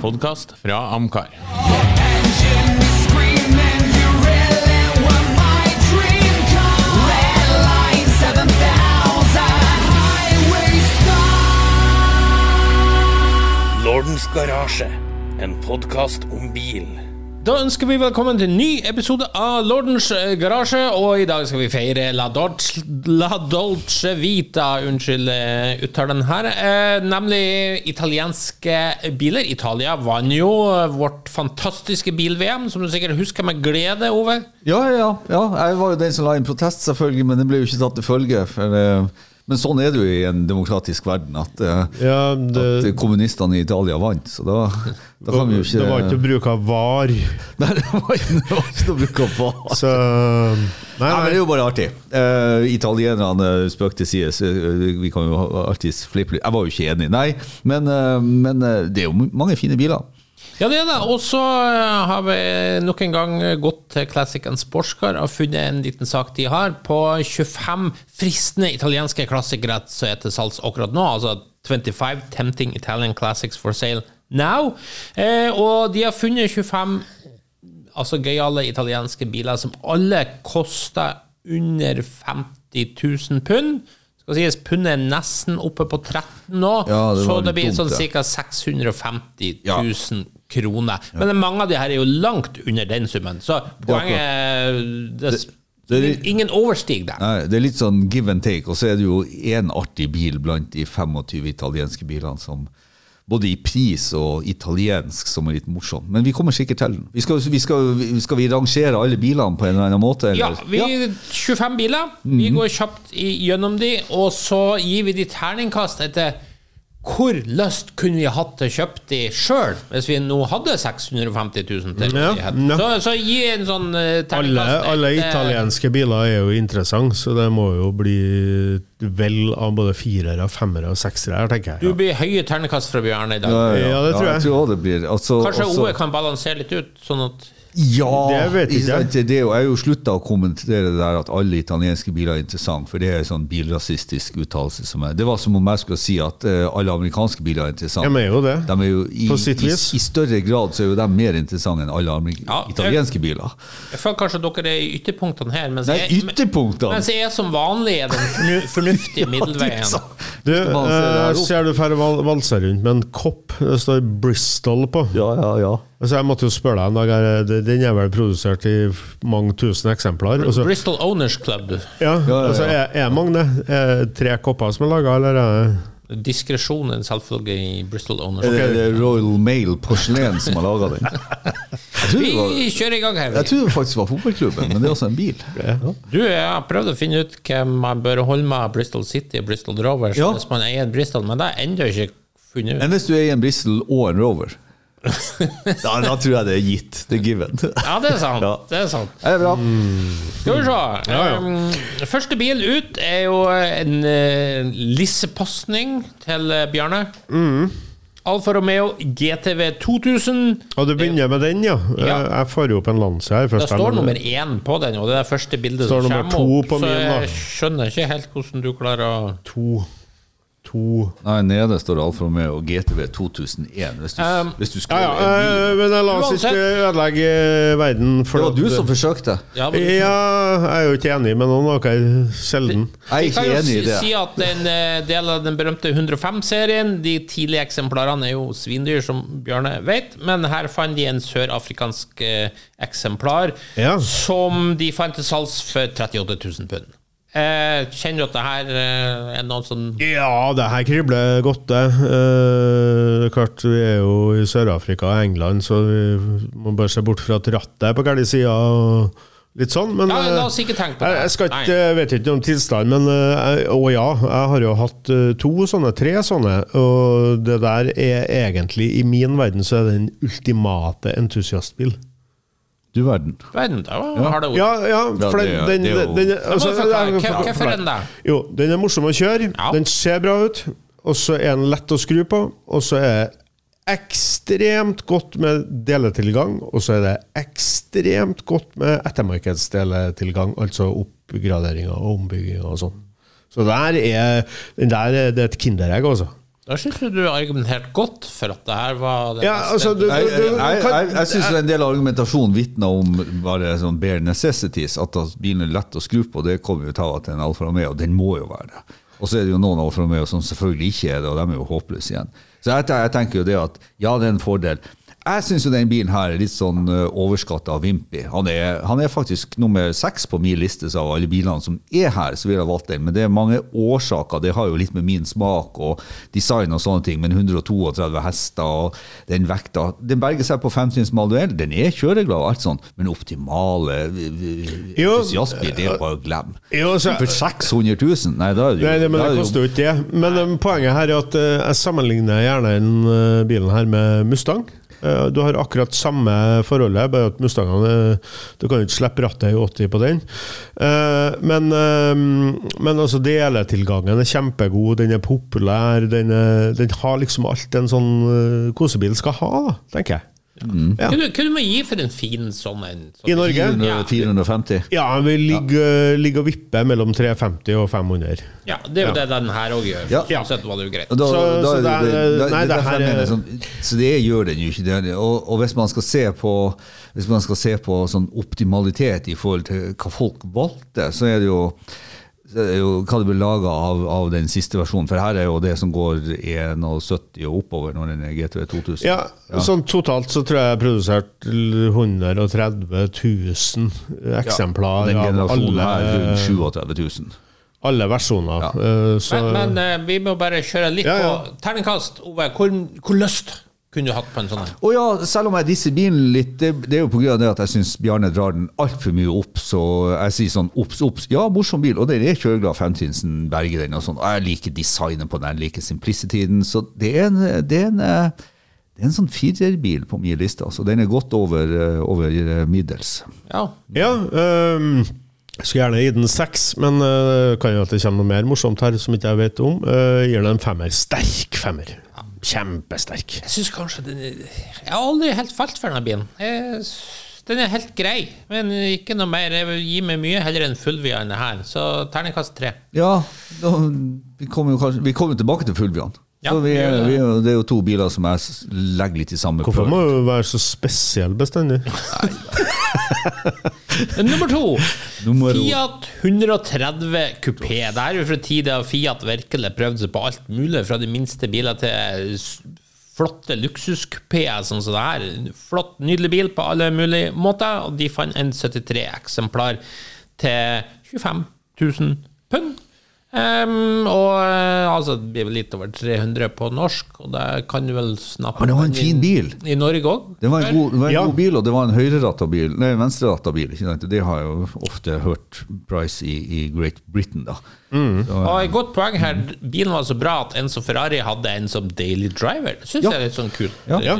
podkast fra Amcar. Engine is screaming, you really were my dream car. Red line 7000, highway star. Lordens garasje, en podkast om bil. Da ønsker vi velkommen til en ny episode av Lordens eh, garasje, og i dag skal vi feire La Dolce, La Dolce Vita, unnskyld eh, uttalen her, eh, nemlig italienske biler. Italia vant jo eh, vårt fantastiske bil-VM, som du sikkert husker med glede, Ove. Ja, ja, ja. Jeg var jo den som la inn protest, selvfølgelig, men den ble jo ikke tatt til følge. For, eh, men sånn er det jo i en demokratisk verden, at, ja, det, at kommunistene i Italia vant. Så da, da kan vi jo ikke det var ikke å bruke av var. Nei, det var ikke det var ikke noe å bruke var. Så Nei, Nei, men det er jo bare artig. Uh, italienerne, spøk til side, så, eh, vi kan jo alltid flippe litt. Jeg var jo ikke enig, nei. Men, uh, men uh, det er jo mange fine biler. Ja, det er det. Og så eh, har vi nok en gang gått til Classic and Sportscar og funnet en liten sak de har på 25 fristende italienske klassikere som er til salgs akkurat nå. Altså 25 Tempting Italian Classics for sale now. Eh, og de har funnet 25 altså gøyale italienske biler som alle koster under 50 000 pund. Skal sies, Pundet er nesten oppe på 13 nå, Ja, det så det blir dumt, sånn ca. 650 Ja. 000 kroner. Men mange av de her er jo langt under den summen, så poenget det, det er- Ingen overstiger det. Nei, det er litt sånn give and take, og så er det jo én artig bil blant de 25 italienske bilene som både i pris og italiensk som er litt morsom. Men vi kommer sikkert til den. Vi skal, vi skal, skal vi rangere alle bilene på en eller annen måte? Eller? Ja, vi 25 biler. Vi går kjapt i- gjennom de, og så gir vi de terningkast etter hvor lyst kunne vi hatt til å kjøpe de sjøl, hvis vi nå hadde 650 000 til Ja, rådighet? ja. Så, så gi en sånn uh, Alle, alle italienske biler er jo interessante, så det må jo bli vel av både firere, femmere og seksere her, tenker Du blir høye ternekast fra Bjørn i dag. Ja, ja, Ja, det tror ja, jeg. jeg tror det blir. Altså, Kanskje også... OE kan balansere litt ut, sånn at Ja! Det vet ikke jeg. sant, Det er jeg har jo slutta å kommentere det der at alle italienske biler er interessante, for det er en sånn bilrasistisk uttalelse. som er Det var som om jeg skulle si at eh, alle amerikanske biler er interessante. De er jo det. De er jo i, På sitt vis. I større grad så er jo de mer interessante enn alle amerik- Ja, jeg- italienske biler. Jeg føler kanskje dere er i ytterpunktene her, mens Nei, jeg, ytterpunktene! mens jeg er som vanlig er den fornu fornuftige middelveien. Du, der eh, opp? ser du færre valser rundt med en kopp det står Bristol på. Ja, ja, ja. Altså, jeg måtte jo spørre deg en dag, er den er vel produsert i mange tusen eksemplar? Altså, Bristol Owners Club. ja, altså, er, er mange det? Er det tre kopper som er laga, eller er det Diskresjon er en i Bristol Owners Er det, Club. er det Royal Mail Porselen som har laga den? Det var, Vi kjører i gang her. jeg tror det faktisk var fotballklubben, men det er også en bil. Du, jeg har prøvd å finne ut hvem man bør holde med Bristol City og Bristol Rovers Ja. hvis man eier en Bristol, men det har jeg ennå ikke funnet ut. Enn hvis du eier en Bristol og en Rover, da, da tror jeg det er gitt. Det er given. Ja, det er sant. Ja. Det er sant. Er det bra? Skal vi se. Um, første bil ut er jo en uh, lissepasning til eh, Bjarne. Alfa Romeo GTV 2000. Og du begynner med den, ja? Ja. Jeg, jeg får jo opp en lanse her. Det står nummer én på den, og det er det første bildet Står som kommer opp. Så jeg skjønner ikke helt hvordan du klarer å To. To Nei, nede står Alfa Romeo GTV 2001. Hvis du, Um, hvis du Ja, skal ja, eh, men la oss ikke ødelegge verden. Det var at- du som forsøkte. ja, men, Ja, jeg er jo ikke enig med noen av dere. Sjelden. Jeg er kan ikke enig i si, det. si at en eh, del av den berømte 105-serien De tidlige eksemplarene er jo svindyr, som Bjørne vet, men her fant de en sørafrikansk eh, eksemplar Ja. som de fant til salgs for 38 000 pund. Eh, kjenner du at det her eh, er noe sånn Ja, det her kribler godt, det. Eh, klart, vi er jo i Sør-Afrika og England, så vi må bare se bort fra at rattet er på gæren side. litt sånn. Men Ja, la eh, oss ikke tenke på det. jeg skal ikke, jeg vet ikke om tilstand, men eh, Å ja, jeg har jo hatt eh, to sånne, tre sånne, og det der er egentlig, i min verden, så er det den ultimate entusiastbil. Du verden. Verden, da har det ord. Ja, ja, for den, den, den, den, altså, Hvorfor den da? Jo, den er morsom å kjøre, Ja. den ser bra ut, og så er den lett å skru på, og så er det ekstremt godt med deletilgang, og så er det ekstremt godt med ettermarkedsdeletilgang, altså oppgraderinger og ombygginger og sånn. Så der er, den der er, det er et kinderegg, altså. Da syns du du har argumentert godt for at det her var det Ja, altså, du- Jeg, jeg, jeg, kan- jeg, jeg syns en del argumentasjonen vitner om bare sånn bare necessities. At at bilen er lett å skru på, det kommer jo til at en Alfa Romeo, den må jo være det. Og så er det jo noen Alfa Romeo som selvfølgelig ikke er det, og de er jo håpløse igjen. Så jeg, jeg tenker jo det at ja, det er en fordel. Jeg syns jo den bilen her er litt sånn overskatta av Vimpi. Han er, han er faktisk nummer seks på min liste av alle bilene som er her, så ville jeg valgt den. Men det er mange årsaker. Det har jo litt med min smak og design og sånne ting. Men 132 hester og den vekta Den berger seg på femtrinns manuell. Den er kjøreglad og alt sånt, men optimale Jo, entusiastbil, det er bare å glemme. Jo, så- For 600 000? Nei, da er det jo Nei, det, men det koster jo ikke det. Men eh, poenget her er at eh, jeg sammenligner gjerne den eh, bilen her med Mustang. Eh, Du har akkurat samme forholdet, bare at Mustangene eh, Du kan jo ikke slippe rattet i 80 på den. Eh, Men, men altså deletilgangen er kjempegod, den er populær. Den, er, den har liksom alt en sånn kosebil skal ha, tenker jeg. Ja. Hva du, hva du gi for en fin sånn en? Sånn, I Norge? 400, 450. Ja, vi ligger, ligger og vipper mellom 350 og 500. Ja, det er jo det den her òg gjør. Ja. Sånn sett var det jo greit. Da, Så- da, så det er- det, nei, det, det her mener er- sånn, Så det gjør den jo ikke. Det, og, og hvis man skal se på Hvis man skal se på sånn optimalitet i forhold til hva folk valgte, så er det jo så er jo hva det blir laga av, av den siste versjonen. For her er jo det som går 71 og oppover når den er GTV 2000. Ja, sånn totalt så tror jeg jeg har produsert 130 000 eksemplar Den av generasjonen her alle, rundt 37 000. alle versjoner. Ja. Så, Men, men eh, vi må bare kjøre litt Ja, ja. på terningkast. Ove, hvor, hvor lyst kunne du hatt på en sånn en? Og ja, selv om jeg disser bilen litt, det, det er jo på grunn av det at jeg syns Bjarne drar den altfor mye opp. Så jeg sier sånn obs, obs. Ja, morsom bil, og den er kjøreglad. Femtinsen, berger den og sånn. Og jeg liker designet på den, jeg liker simplicityen. Så det er en, det er en, det er en sånn firerbil på min liste. Altså. Den er godt over, over eh, middels. Ja. ja, um, jeg skulle gjerne gi den seks, men uh, kan jo at det kommer noe mer morsomt her som ikke jeg vet om. Uh, gir den en femmer. Sterk femmer. Kjempesterk. Jeg syns kanskje den er- Jeg har aldri helt falt for denne bilen. Jeg, den er helt grei, men ikke noe mer. Jeg vil gi meg mye heller enn Fulvia enn det her. Så terningkast tre. Ja, da, vi kommer jo kanskje, vi kommer tilbake til Fullbjørn. Ja, så vi vi det. er, jo to biler som jeg legger litt i samme Hvorfor må du være så spesiell bestandig? Nummer to. Nummer. Fiat 130 kupé. Det er jo fra tida Fiat virkelig prøvde seg på alt mulig, fra de minste biler til flotte luksuskupéer sånn som det her. Flott, nydelig bil på alle mulige måter, og de fant en 73 eksemplar til 25 000 pund. Ehm, og eh, altså, det blir vel litt over 300 på norsk, og det kan du vel snappe Men det var en fin bil. I Norge òg. Det var en god, det var en Ja. god bil, og det var en høyreratta bil. Nei, venstreratta bil. Ikke sant? Det har jeg jo ofte hørt Price i, i Great Britain, da. Så, Og et godt poeng her, bilen var så bra at en som Ferrari hadde en som daily driver. Det syns Ja. jeg er litt sånn kult. Ja. Ja.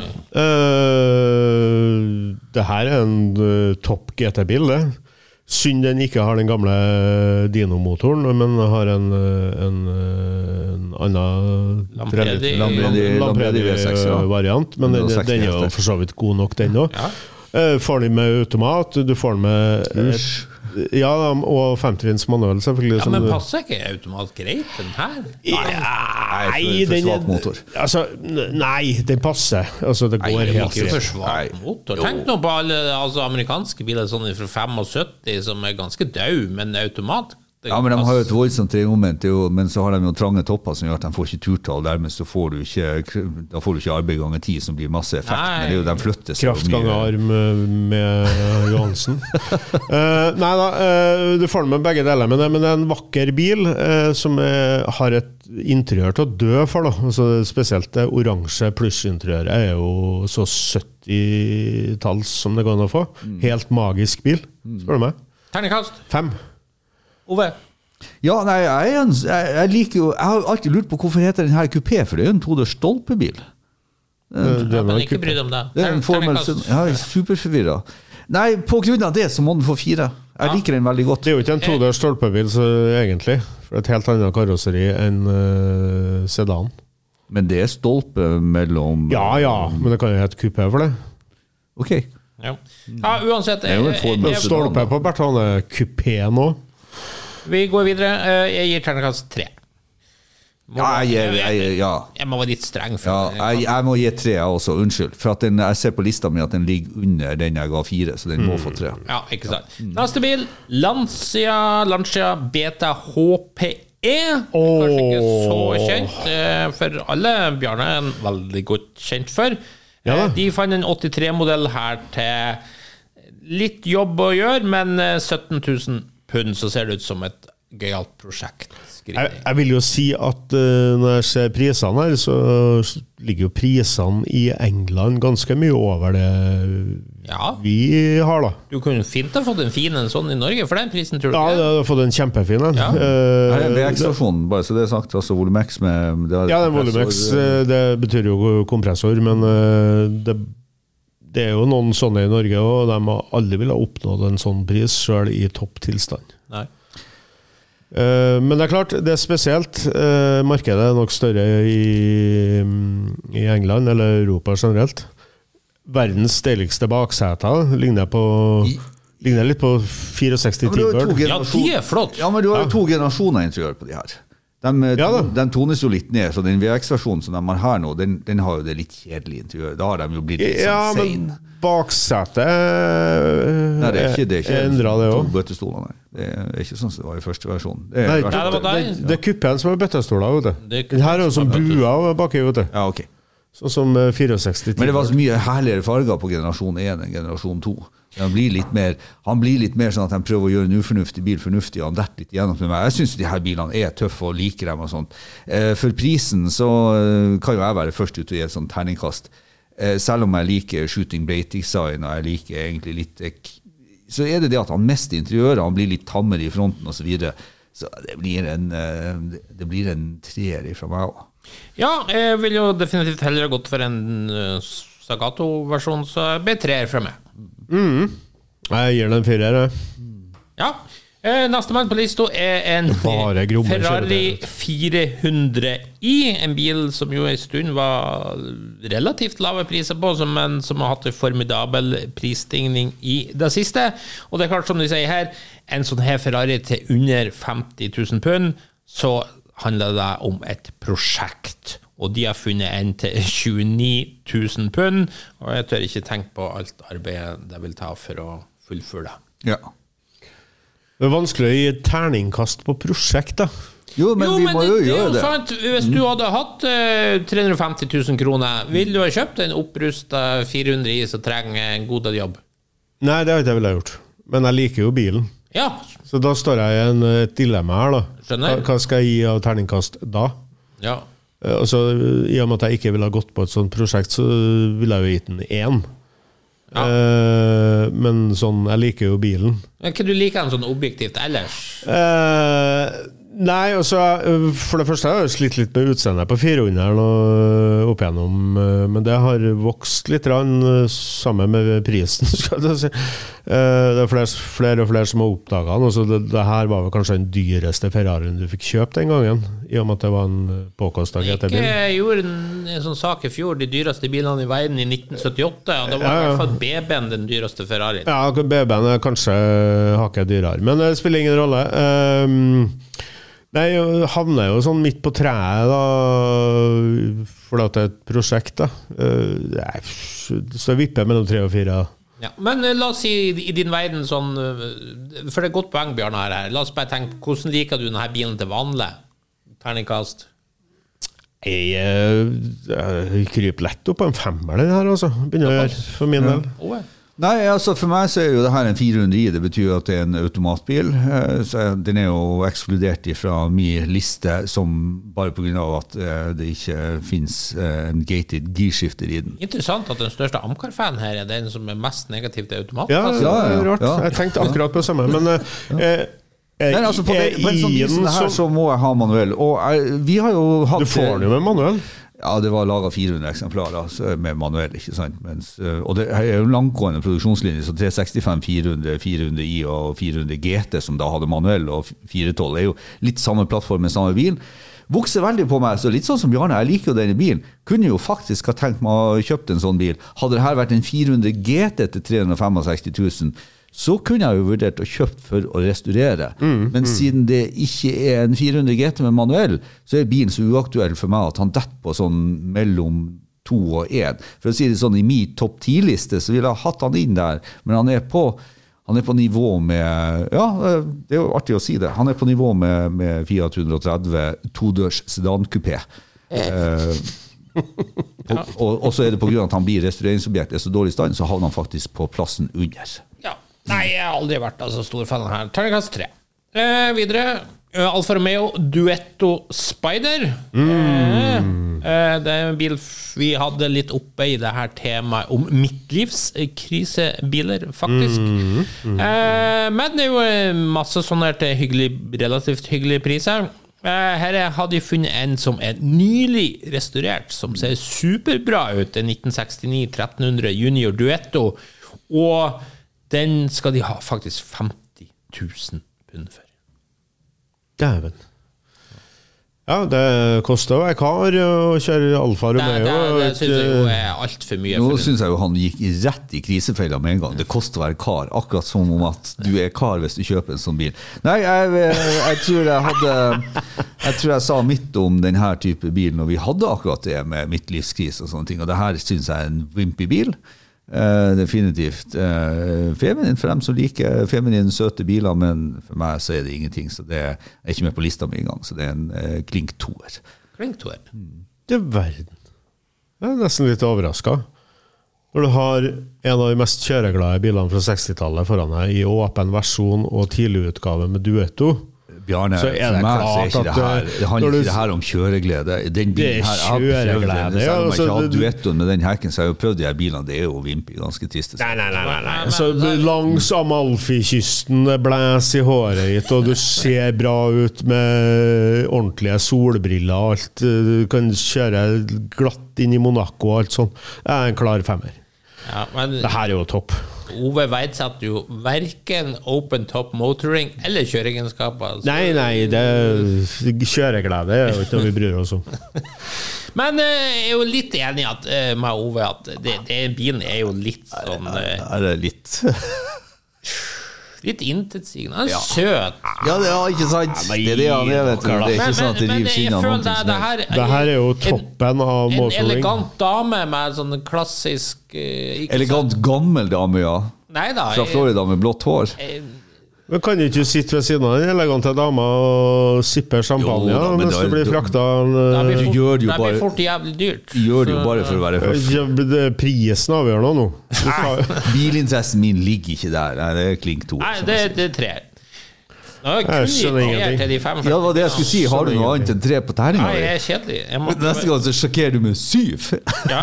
Uh, det her er en uh, topp GT-bil, det. Synd den ikke har den gamle Dino-motoren, men har en, eh, en, eh, en annen Lambredi- Lambredi- Lambredi V6, ja. variant Men den, den er jo for så vidt god nok, den òg. Ja. Får den med automat, du får den med Ush. Ja, og femtrinns manuell, selvfølgelig. Ja, som men passer ikke automat greit, den her? Nei, Nei, for- for den er- motor. Altså, nei, den passer. Altså, det Nei, går det er helt greit. svak motor. Tenk nå på alle altså, amerikanske biler sånn fra 75 som er ganske døde, men automat det ja, men de har jo et voldsomt tremoment, men så har de jo trange topper som gjør at de får ikke turtall. Dermed så får du ikke, da får du ikke arbeid ganger ti, som blir masse effekt. Nei. Men det er jo, de flytter seg Kraft ganger arm eh, med Johansen. uh, nei da, uh, du får den med begge deler. Men det, men det er en vakker bil uh, som er, har et interiør til å dø for. Da. Altså, spesielt det oransje plussinteriøret er jo så 70-talls som det går an å få. Helt magisk bil, spør du meg. Terningkast. Fem. Ove. Ja, nei, jeg, en, jeg, jeg liker jo Jeg har alltid lurt på hvorfor heter den her kupé, for det er jo en todørs stolpebil. Eh, det Ja, men ikke bry deg om det. Det er en formel jeg er superforvirra. Nei, på grunn av det så må den få fire. Jeg Ja. liker den veldig godt. Det er jo ikke en todørs stolpebil, så, egentlig. For et helt annet karosseri enn uh, sedan. Men det er stolpe mellom Ja ja, men det kan jo hete kupé for det. Ok. Ja. ja, uansett. en jeg- jeg- stolpe på Bertane kupé nå. Vi går videre. Eh, Jeg gir terningkast tre. Ja, jeg, jeg, ja. Jeg må være litt streng. For Ja, jeg, jeg må gi tre, jeg også. Unnskyld. For at den, jeg ser på lista mi at den ligger under den jeg ga fire, så den må få tre. Ja, ikke sant. Neste bil, Lancia, Lancia Beta HPE. Kanskje ikke så kjent eh, for alle. Bjarne er en veldig godt kjent for. Ja. Eh, De fant en 83-modell her til litt jobb å gjøre, men eh, 17 000 pund, så ser det ut som et gøyalt prosjekt. Jeg, jeg vil jo si at uh, når jeg ser prisene her, så ligger jo prisene i England ganske mye over det Ja, vi har, da. du kunne fint ha fått en fin en sånn i Norge for den prisen, tror du Ja, ikke? jeg har fått en kjempefin en. Ja. Uh, Her er VX-versjonen, bare så det er sagt. Altså Volumex med det er Ja, den Volumex, eh, det betyr jo kompressor, men uh, det, det er jo noen sånne i Norge, og de har aldri ville oppnådd en sånn pris, sjøl i topp tilstand. Nei. Eh, Men det er klart, det er spesielt. Eh, Markedet er nok større i, i England, eller Europa generelt. Verdens deiligste bakseter ligner, på, ligner litt på 64 Ja, men du har jo to T-Bird. Ja, de er flott. Ja, men du har jo to generasjoner interiør på de her. De, Ja da. den tones jo litt ned, så den VX-versjonen som de har her nå, den, den har jo det litt kjedelige intervjuet. Da har de jo blitt litt Ja, sånn men sein. baksetet eh, Nei, det er ikke, det er ikke endra, det òg. Det er ikke sånn som det var i første versjon. Det er, Nei, det, det det, det er kuppen som har bøttestoler, vet du. Er Den her er jo som sånn er bua baki, vet du. ja, okay. Sånn som eh, 64 Men det var så mye herligere farger på generasjon 1 enn generasjon 2. Han blir litt mer, han blir litt mer sånn at han prøver å gjøre en ufornuftig bil fornuftig. og Han detter litt igjennom med meg. Jeg syns de her bilene er tøffe og liker dem. og sånt. Eh, For prisen så eh, kan jo jeg være først ute og gi et sånt terningkast. Eh, Selv om jeg liker shooting blade design og jeg liker egentlig litt Så er det det at han mister interiøret, han blir litt tammere i fronten osv. Så, videre. så det blir en, det- blir en treer fra meg òg. Ja, jeg vil jo definitivt heller ha gått for en Sagato-versjon, så jeg ble treer fra meg. Jeg gir den en firer, jeg. Ja. Eh, Nestemann på lista er en Bare Ferrari 400i. En bil som jo en stund var relativt lave priser på, men som har hatt en formidabel prisstigning i det siste. Og det er klart, som de sier her, en sånn her Ferrari til under 50 000 pund, så handler det om et prosjekt. Og de har funnet en til 29 000 pund, og jeg tør ikke tenke på alt arbeidet det vil ta for å fullføre det. Ja. Det er vanskelig å gi et terningkast på prosjekt, da. Jo, men vi må det, jo det er gjøre jo det. sant. Hvis du hadde hatt uh, 350 000 kroner, ville du ha kjøpt en opprusta 400 i som trenger en god del jobb? Nei, det har ikke jeg villet gjort. Men jeg liker jo bilen. Ja. Så da står jeg i en, et dilemma her, da. Skjønner. Hva, hva skal jeg gi av terningkast da? ja. Eh, Altså, I og med at jeg ikke ville ha gått på et sånt prosjekt, så ville jeg jo gitt den én. Ja. Uh, men sånn, jeg liker jo bilen. Men Hva du liker den sånn objektivt ellers? Eh, nei, altså eh, For det første har jeg slitt litt med utseendet på 400 og opp igjennom, eh, men det har vokst litt rann, eh, sammen med prisen, skal jeg si. Eh, det er flere, flere og flere som har oppdaga den. Altså det, det her var vel kanskje den dyreste Ferrarien du fikk kjøpt den gangen, i og med at det var en påkosta Ikke GT-bil. gjorde en, sånn sak i fjor, de dyreste bilene i verden i 1978, og det var Ja, i hvert fall BB-en den dyreste Ferrarien. Ja, BB-en er kanskje hakket dyrere, men det spiller ingen rolle. Ehm, nei, jeg havna jo sånn midt på treet, da, For det er et prosjekt, da. Nei, så jeg vipper mellom tre og fire. Ja, men eh, la oss si i din verden sånn eh, For det er et godt poeng Bjørn her. La oss bare tenke hvordan liker du denne bilen til vanlig? Terningkast? Jeg, eh, jeg kryper lett opp på en femmer, den her, altså. Begynner å gjøre, for min del. Ove? Nei, altså For meg så er jo det her en 400i. Det betyr at det er en automatbil. Eh, Så Den er jo ekskludert fra min liste som bare pga. at eh, det ikke fins en gated girskifter i den. Interessant at den største Amcar-fanen her er den som er mest negativ til automat. Ja, altså. ja, ja, ja. rart. Ja. Jeg tenkte akkurat på det samme, men eh, eh, Nei, altså på, det, på en sånn i bil som den det her så- så må jeg ha manuell. Og jeg, vi har jo hatt Du får den jo med manuell. Ja, det var laga 400 eksemplarer med manuell. ikke sant? Mens, øh, og det er jo en langgående produksjonslinje, så 365, 400, 400i og 400 GT, som da hadde manuell, og 412 er jo litt samme plattform med samme bil. Vokser veldig på meg, så litt sånn som Bjarne, jeg liker jo denne bilen. Kunne jo faktisk ha tenkt meg å kjøpt en sånn bil. Hadde det her vært en 400 GT til 365 000, så kunne jeg jo vurdert å kjøpe for å restaurere. Mm, Men siden det ikke er en 400 GT med manuell, så er bilen så uaktuell for meg at han detter på sånn mellom to og én. For å si det sånn, i min topp ti-liste så ville jeg hatt han inn der, men han er på han er på nivå med Ja, eh, det er jo artig å si det. Han er på nivå med, med Fiat 130 todørs sedankupé. Eh, og, og, og så er det pga. at han blir restaureringsobjekt, er så dårlig stand, så havner han faktisk på plassen under. Nei, jeg har aldri vært altså, stor fan av den her. Terningkast tre. Eh, videre. eh, Alfa Romeo Duetto Spider. Mm. eh, det er en bil vi hadde litt oppe i det her temaet om midtlivskrisebiler, faktisk. Eh, men det er jo eh, masse sånne til hyggelig, relativt hyggelige priser. Eh, Her er- har de funnet en som er nylig restaurert, som ser superbra ut. En 1969 1300 Junior Duetto. Og den skal de ha faktisk 50 000 pund for. Dæven. Ja, det koster å være kar å kjøre Alfa Romeo. det, det det syns jeg jo eh, er altfor mye. Nå syns jeg jo han gikk rett i krisefella med en gang. Det koster å være kar. Akkurat som om at du er kar hvis du kjøper en sånn bil. Nei, jeg, jeg tror jeg hadde Jeg tror jeg sa mitt om denne type bil når vi hadde akkurat det med midtlivskrise og sånne ting. Og det her syns jeg er en wimpy bil. Eh, definitivt. Uh, feminin for dem som liker feminine, søte biler, men for meg så er det ingenting. Så det er ikke med på lista mi engang. Så det er en uh, klink toer. Klink toer. Du verden. Jeg er nesten litt overraska. Når du har en av de mest kjøreglade bilene fra 60-tallet foran deg i åpen versjon og tidligutgave med Duetto Bjarne, Så er det for meg så er klart ikke det her det- handler du- ikke det her om kjøreglede. Den Det bilen er her, jeg har kjøreglede, Selv om jeg altså, ikke har hatt det- med den hekken, så har jeg jo prøvd de her bilene. Det er jo Vimpi. ganske trist. Nei, nei, nei. nei, nei. Så langs Amalfi-kysten, det blæser i håret ditt, og du ser bra ut med ordentlige solbriller og alt. Du kan kjøre glatt inn i Monaco og alt sånt. Det er en klar femmer. Ja, men Det her er jo topp. Ove verdsatte jo verken open top motoring eller kjøreegenskaper. Altså. Nei, nei, det kjøreglede er jo ikke noe vi bryr oss om. Men eh, jeg er jo litt enig at, eh, med Ove at det, det, bilen er jo litt sånn eh, Er det litt Litt intetsigende. Han er søt. Ja, det er ikke sant? Det er det han er, vet du. Det er ikke sånn at det river skinnene av noen det, det her Det her er jo toppen av En motoring. elegant dame med sånn klassisk eh, ikke Elegant gammel dame, ja. sånn- Nei da. Fra Florida med blått hår. jeg- Men kan du ikke sitte ved siden av den elegante dama og sippe champagne Jo da, men mens du blir frakta Det blir fort, gjør det blir fort jævlig dyrt. Du gjør det jo bare for å være høflig. Ja, Prisen avgjør noe nå. Bilinteressen min ligger ikke der. Nei, det er klink to. Nei, det, det er tre. Jeg skjønner ingenting. Ja, det var det jeg skulle si. Har du noe annet enn tre på terninga Nei, jeg er kjedelig. Jeg må, Neste gang så sjokkerer du med syv. Ja.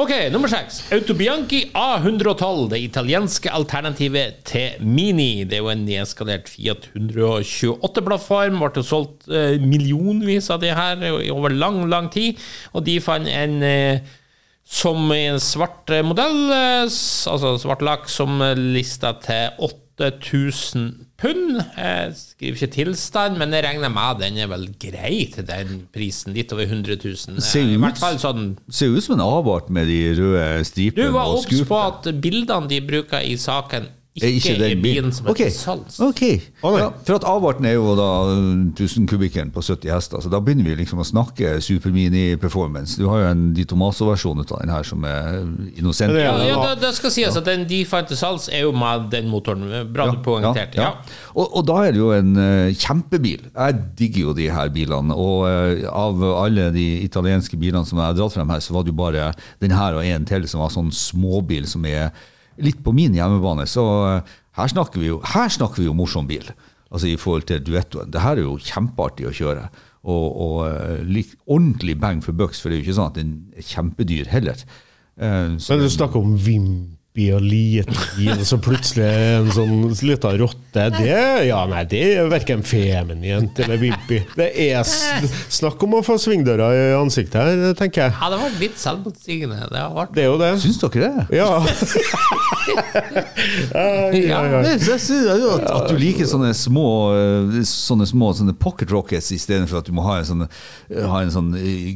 Ok, nummer seks. Autobianchi A112, det italienske alternativet til Mini. Det er jo en nedskalert Fiat 128-plattform. Ble solgt eh, millionvis av de her over lang, lang tid. Og de fant en eh, som i en svart eh, modell, altså svart lakk, som lista til 8000 pund. Jeg skriver ikke tilstand, men jeg regner med den er vel grei til den prisen. Litt over 100 000. Ser Eh, I ut- sånn Ser ut som en avart med de røde stripene. du var obs på at bildene de bruker i saken, ikke, ikke den er bilen som er Ok, til salgs. ok. Ja, for at avarten er jo da 1000 kubikkeren på 70 hester, så da begynner vi liksom å snakke supermini performance. Du har jo en Di Tomaso-versjon av den her som er innocent. Ja, ja, det, da, skal sies at den de fant til salgs, er jo med den motoren. Bra du poengterte. Ja, Og, og da er det jo en uh, kjempebil. Jeg digger jo de her bilene. Og uh, av alle de italienske bilene som jeg har dratt frem her, så var det jo bare den her og en til som var sånn småbil som er litt på min hjemmebane. Så eh, her snakker vi jo, her snakker vi jo morsom bil. Altså i forhold til duettoen. Det her er jo kjempeartig å kjøre. Og, og eh, lik, ordentlig bang for bucks, for det er jo ikke sånn at den er kjempedyr heller. Eh, så Men du snakker om Vimpi og liten og så plutselig en sånn lita rotte. Det, ja, nei, det er verken feminint eller vimpy. Det er snakk om å få svingdøra i ansiktet her, tenker jeg. ja det var litt selvmotsigende. Det vært Det er jo det. Syns dere det? Ja. ja, ja, ja. Jeg synes jo at, at du liker sånne små eh, Sånne små sånne pocket rockets istedenfor at du må ha en sånn, ha en sånn eh,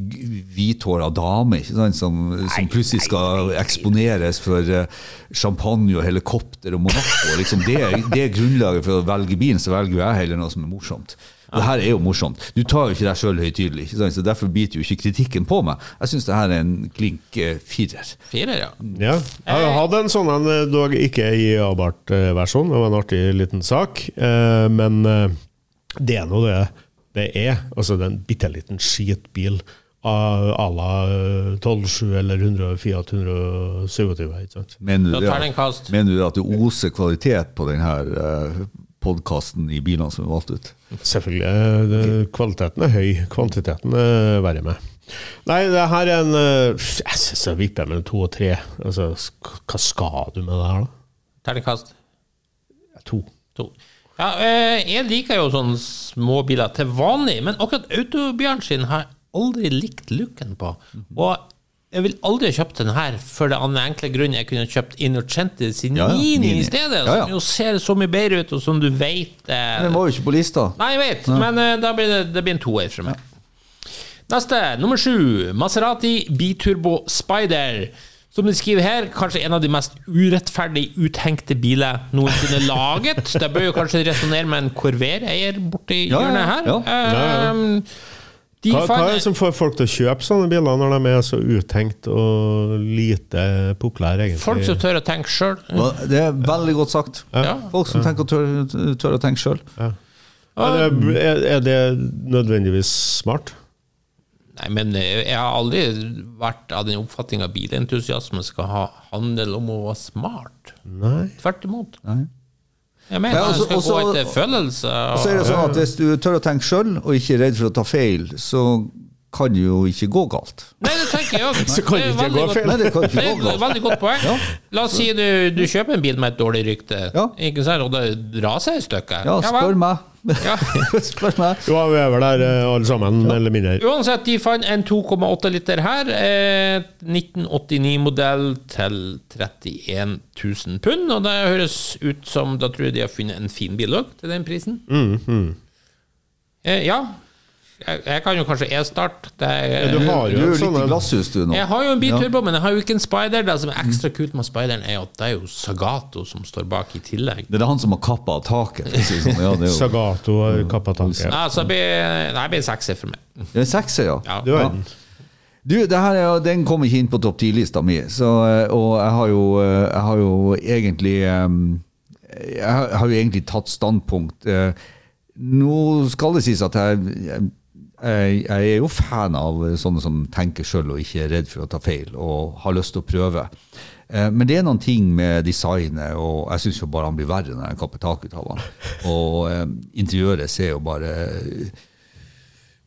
hvithåra dame ikke sant? Som, som plutselig skal eksponeres for, eh, champagne og helikopter og Monaco. Liksom det, er- det er grunnlaget for å velge bilen, så velger jo jeg heller noe som er morsomt. Og det her er jo morsomt. Du tar jo ikke deg sjøl høytidelig, så derfor biter jo ikke kritikken på meg. Jeg syns det her er en klink eh, firer. Firer, ja. Ja. Jeg hadde en sånn en, eh, dog ikke i Abart-versjon. Det var en artig liten sak. Eh, Men eh, det er nå det det er. Altså, det er en bitte liten skitbil à la 12-7 eller 100 Fiat 127. Ikke? Mener du, det, mener du at det oser kvalitet på denne uh, podkasten i bilene som er valgt ut? Selvfølgelig. eh, det- Kvaliteten er høy, kvantiteten er verre med. Nei, det her er en eh, Jeg syns jeg vipper mellom to og tre. Altså, hva skal du med det her, da? Terningkast To. to. Ja, eh, jeg liker jo sånne småbiler til vanlig, men akkurat Autobjørn sin har jeg aldri likt looken på. Og jeg vil aldri ha kjøpt den her for det andre enkle grunnen jeg kunne kjøpt Innocente sin Ja, ja, Mini. i stedet, Ja, ja. som jo ser så mye bedre ut, og som du vet eh, Den var jo ikke på lista. Nei, jeg vet, men eh, da blir det, det blir en toer fra meg. Neste, nummer sju. Maserati Biturbo Spider. Som de skriver her, kanskje en av de mest urettferdig uthengte biler noensinne laget. Det bør jo kanskje resonnere med en Corvair-eier borti Ja, ja, hjørnet her. ja. Ehm, de Hva, hva er det som får folk til å kjøpe sånne biler når de er så uttenkt og lite populære, egentlig? Folk som tør å tenke sjøl. Det er veldig godt sagt. Ja. Folk som tenker tør, tør å tenke sjøl. det, er, er det nødvendigvis smart? Nei, men eh, jeg har aldri vært av den oppfatning at bilentusiasme skal ha handel om å være smart. Nei. Tvert imot. Nei. Jeg mener Ja, også- skal også- gå etter følelse. Og så er det sånn at Hvis du tør å tenke sjøl, og ikke er redd for å ta feil, så kan det jo ikke gå galt. Nei, det tenker jeg òg. Så det ikke gå feil. Nei, det kan ikke er gå et galt. veldig godt poeng. La oss si du, du kjøper en bil med et dårlig rykte, Ja. ikke sant? og det raser et stykke. Ja, spør meg. Ja. spør meg. Jo, vi er vel der eh, alle sammen, ja. eller mindre. Uansett, de fant en 2,8 liter her. Eh, 1989-modell til 31 000 pund. Og det høres ut som Da tror jeg de har funnet en fin bil òg, til den prisen. Mm, mm. ja. Jeg, jeg kan jo kanskje e-start. Det er- Du har jo er en sånn glasshus, du nå. Jeg har jo en biturbo, men jeg har jo ikke en spider. Det som er ekstra kult med spideren, er at det er jo Sagato som står bak i tillegg. Det er han som har kappa av taket. Sånn. Ja, det er jo Sagato har kappa taket. Nei, så blir, nei, det blir en sekser for meg. det er en sekser, ja. Ja. Du verden. Du, det her er, den kom ikke inn på topp 10-lista mi, så, eh, og jeg har jo, eh, jeg har jo egentlig eh, Jeg har jo egentlig tatt standpunkt. Eh, Nå skal det sies at jeg, jeg, jeg er jo fan av sånne som tenker sjøl og ikke er redd for å ta feil, og har lyst til å prøve. Eh, Men det er noen ting med designet, og jeg syns jo bare han blir verre når jeg kapper tak ut av han. Og eh, interiøret ser jo bare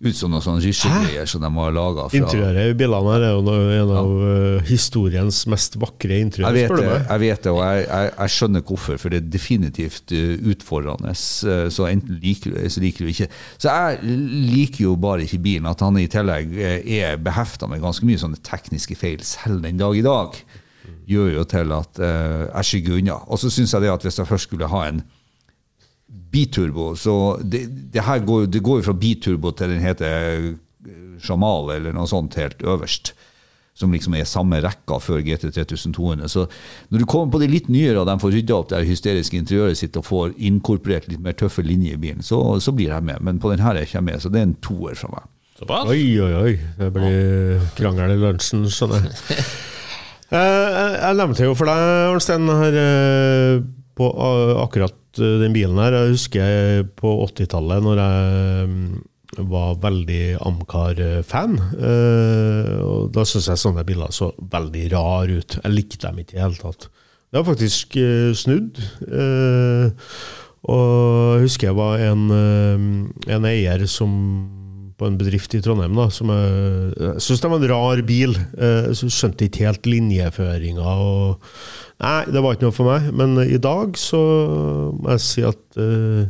ut som noen sånne rysjegreier som de har laga Interiøret i bilene her er jo en av ja. historiens mest vakre interiør, Jeg vet spør det, du meg. jeg vet det og jeg, jeg, jeg skjønner hvorfor, for det er definitivt uh, utfordrende. eh, Så enten liker du det, så liker du ikke. Så jeg liker jo bare ikke bilen. At han i tillegg eh, er behefta med ganske mye sånne tekniske feil, selv den dag i dag, gjør jo til at eh, jeg skygger unna. Og så syns jeg det at hvis jeg først skulle ha en biturbo, så det, det her går, det går jo fra biturbo til den heter eh, Jamal, eller noe sånt helt øverst som liksom er samme rekka før GT3200. Så når du kommer på de litt nyere, og de får rydda opp det hysteriske interiøret sitt og får inkorporert litt mer tøffe linjer i bilen, så, så blir jeg med. Men på den her er jeg ikke med, så det er en toer fra meg. Såpass? Oi, oi, oi. Det blir krangel i lunsjen, skjønner jeg. Eh, Jeg jeg nevnte jo for deg, Arnstein, her eh, på eh, akkurat eh, den bilen her. Jeg husker på 80-tallet, når jeg mm, var veldig Amcar-fan. eh, Og da syntes jeg sånne biler så veldig rar ut. Jeg likte dem ikke i det hele tatt. Det har faktisk snudd. Og jeg husker jeg var en, en eier som på en bedrift i Trondheim da, som jeg, jeg syntes det var en rar bil. Eh, Så skjønte ikke helt linjeføringa. og Nei, det var ikke noe for meg. Men i dag så må jeg si at eh,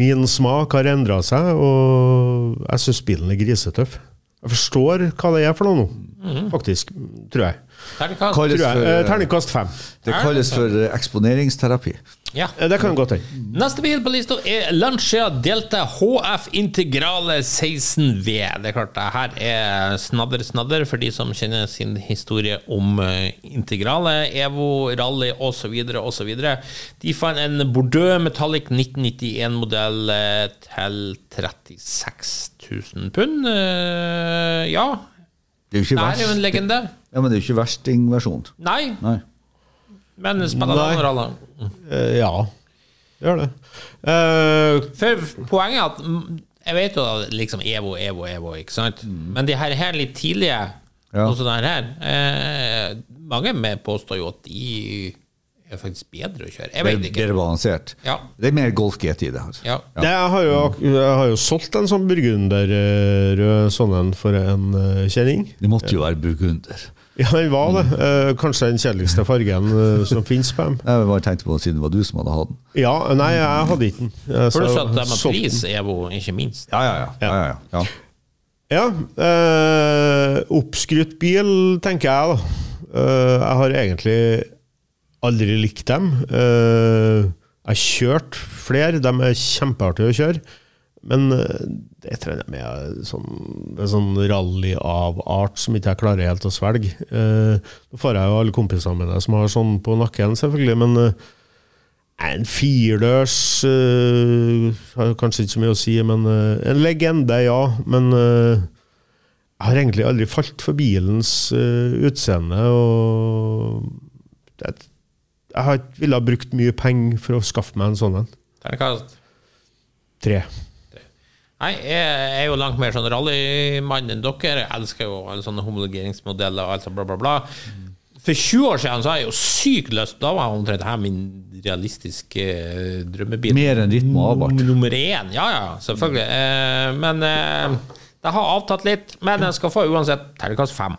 min smak har endra seg, og jeg syns bilen er grisetøff. Jeg forstår hva det er for noe nå, faktisk, tror jeg. Terningkast. Kalles Tror jeg. for, Eh, Terningkast fem. det kalles for eh, eksponeringsterapi. Ja. Eh, Det kan godt hende. Neste bil på lista er Lancia Delta HF Integrale 16V. Det er klart, det her er snadder-snadder for de som kjenner sin historie om eh, Integrale, Evo, rally osv. osv. De fant en Bordeaux Metallic 1991-modell eh, til 36 000 pund. Eh, Ja, Det er jo det ikke her er jo en verst. legende. Ja, men det er jo ikke verstingversjon. Nei, Nei. men spiller Nei. det noen rolle? Eh, Ja, gjør det. Eh, For poenget er at mm, Jeg vet jo da, liksom Evo, Evo, Evo, ikke sant? Men de her, her litt tidlige, Ja. og sånne her, eh, mange med påstår jo at de er faktisk bedre å kjøre. Jeg vet ikke. Bedre balansert. Ja. Det er mer Golf GT i det her. Ja. Ja. jeg, har jo, jeg har jo solgt en sånn burgunderrød sånn en for en eh, kjenning. Det måtte jo være burgunder. Ja, den var det. Eh, kanskje den kjedeligste fargen eh, som finnes på dem. Jeg bare tenkte på siden det var du som hadde hatt den. Ja, nei, jeg hadde ikke den. For du sa- at de har den. pris, Evo, ikke minst. Ja, ja, ja. ja, ja, ja. Ja, eh, oppskrytt bil, tenker jeg da. Uh, jeg har egentlig aldri likt dem. Uh, jeg har kjørt flere, de er kjempeartige å kjøre. Men eh, det trener jeg med sånn, er sånn rally-av-art som ikke jeg klarer helt å svelge. Eh, nå får jeg jo alle kompisene mine som har sånn på nakken, selvfølgelig, men eh, en firdørs øh, Har kanskje ikke så mye å si, men øh, en legende, ja. Men jeg har egentlig aldri falt for bilens utseende. Og det, jeg har ikke villet ha brukt mye penger for å skaffe meg en sånn en. Terningkast. Tre. Nei, jeg er jo langt mer sånn rallymann enn dere. Jeg elsker jo alle sånne homologeringsmodeller og alt sånt bla, bla, bla. For 20 år siden så har jeg jo sykt lyst Da var omtrent her min realistiske eh, drømmebil. Mer enn ditt og avart. Nummer én. Ja, ja, selvfølgelig. Eh, men eh, det har avtatt litt. Men jeg skal få uansett terningkast fem.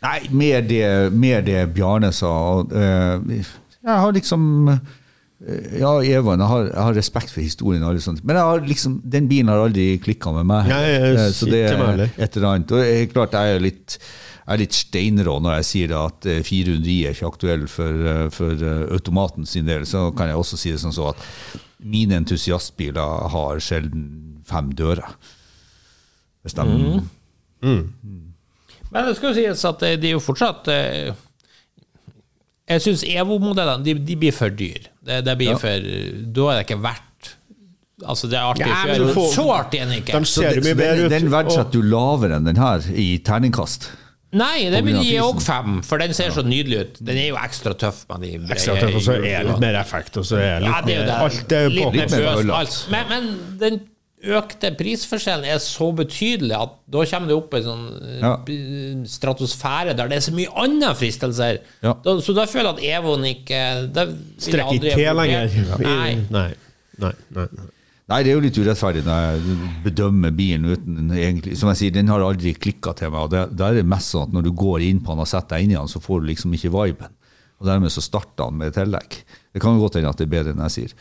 Nei, mer det, mer det Bjarne sa. eh, jeg har liksom eh, Ja, Evan, jeg har, jeg har respekt for historien, og alle sånt, men jeg har liksom, den bilen har aldri klikka med meg. Ja, jeg- Eh, så det er et eller annet. Og jeg klart jeg er litt jeg er litt steinrå når jeg sier at eh, 400i er ikke aktuell for, for automaten sin del. Så kan jeg også si det sånn så at mine entusiastbiler har sjelden fem dører. Hvis de, Men det skal jo sies at de er jo fortsatt Jeg syns Evo-modellene de, de blir for dyre. Det, det blir Ja. for Da er det ikke verdt Altså, det er artig Ja, men får- Så artig er den ikke. De ser så, mye bedre den, ut. den og- verdsetter du lavere enn den her i terningkast. Nei, det vil gi òg fem, for den ser så nydelig ut. Den er jo ekstra tøff med de Ekstra tøff, og så er det litt mer effekt, og så er det litt Ja, det er jo det. Alt er jo på. Litt, Litt mer alt. Men, men den økte prisforskjellen er så betydelig at da kommer det opp en sånn eh, Ja. stratosfære der det er så mye andre fristelser. Ja. Da, så da føler jeg at Evon ikke det Strekker aldri ikke til lenger. Nei. Nei. Nei, nei, nei. Nei, det er jo litt urettferdig når jeg bedømmer bilen uten egentlig Som jeg sier, den har aldri klikka til meg. og det- Da er det mest sånn at når du går inn på den og setter deg inn i den, så får du liksom ikke viben. Og dermed så starter han med tillegg. Det kan jo godt hende at det er bedre enn jeg sier.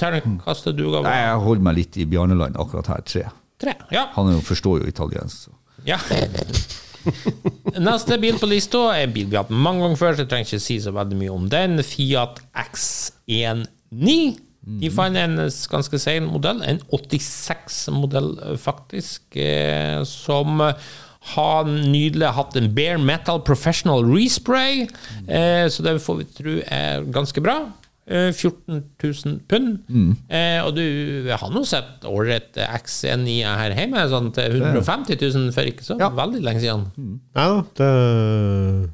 Terningkastet du ga Nei, jeg holder meg litt i Bjarneland akkurat her, tre. tre. Ja. Han jo, forstår jo italiensk. Ja. Neste bil på lista er en bil vi har hatt mange ganger før, så jeg trenger ikke si så veldig mye om den. Fiat X19. De fant en ganske sen modell, en 86-modell faktisk, eh, som har nydelig hatt en bare metal professional respray, eh, så det får vi tro er ganske bra. Eh, 14 000 pund. Eh, og du har nå sett ålreit X9 her hjemme, sånn til 150 000 for ikke så Ja. veldig lenge siden. Ja da, det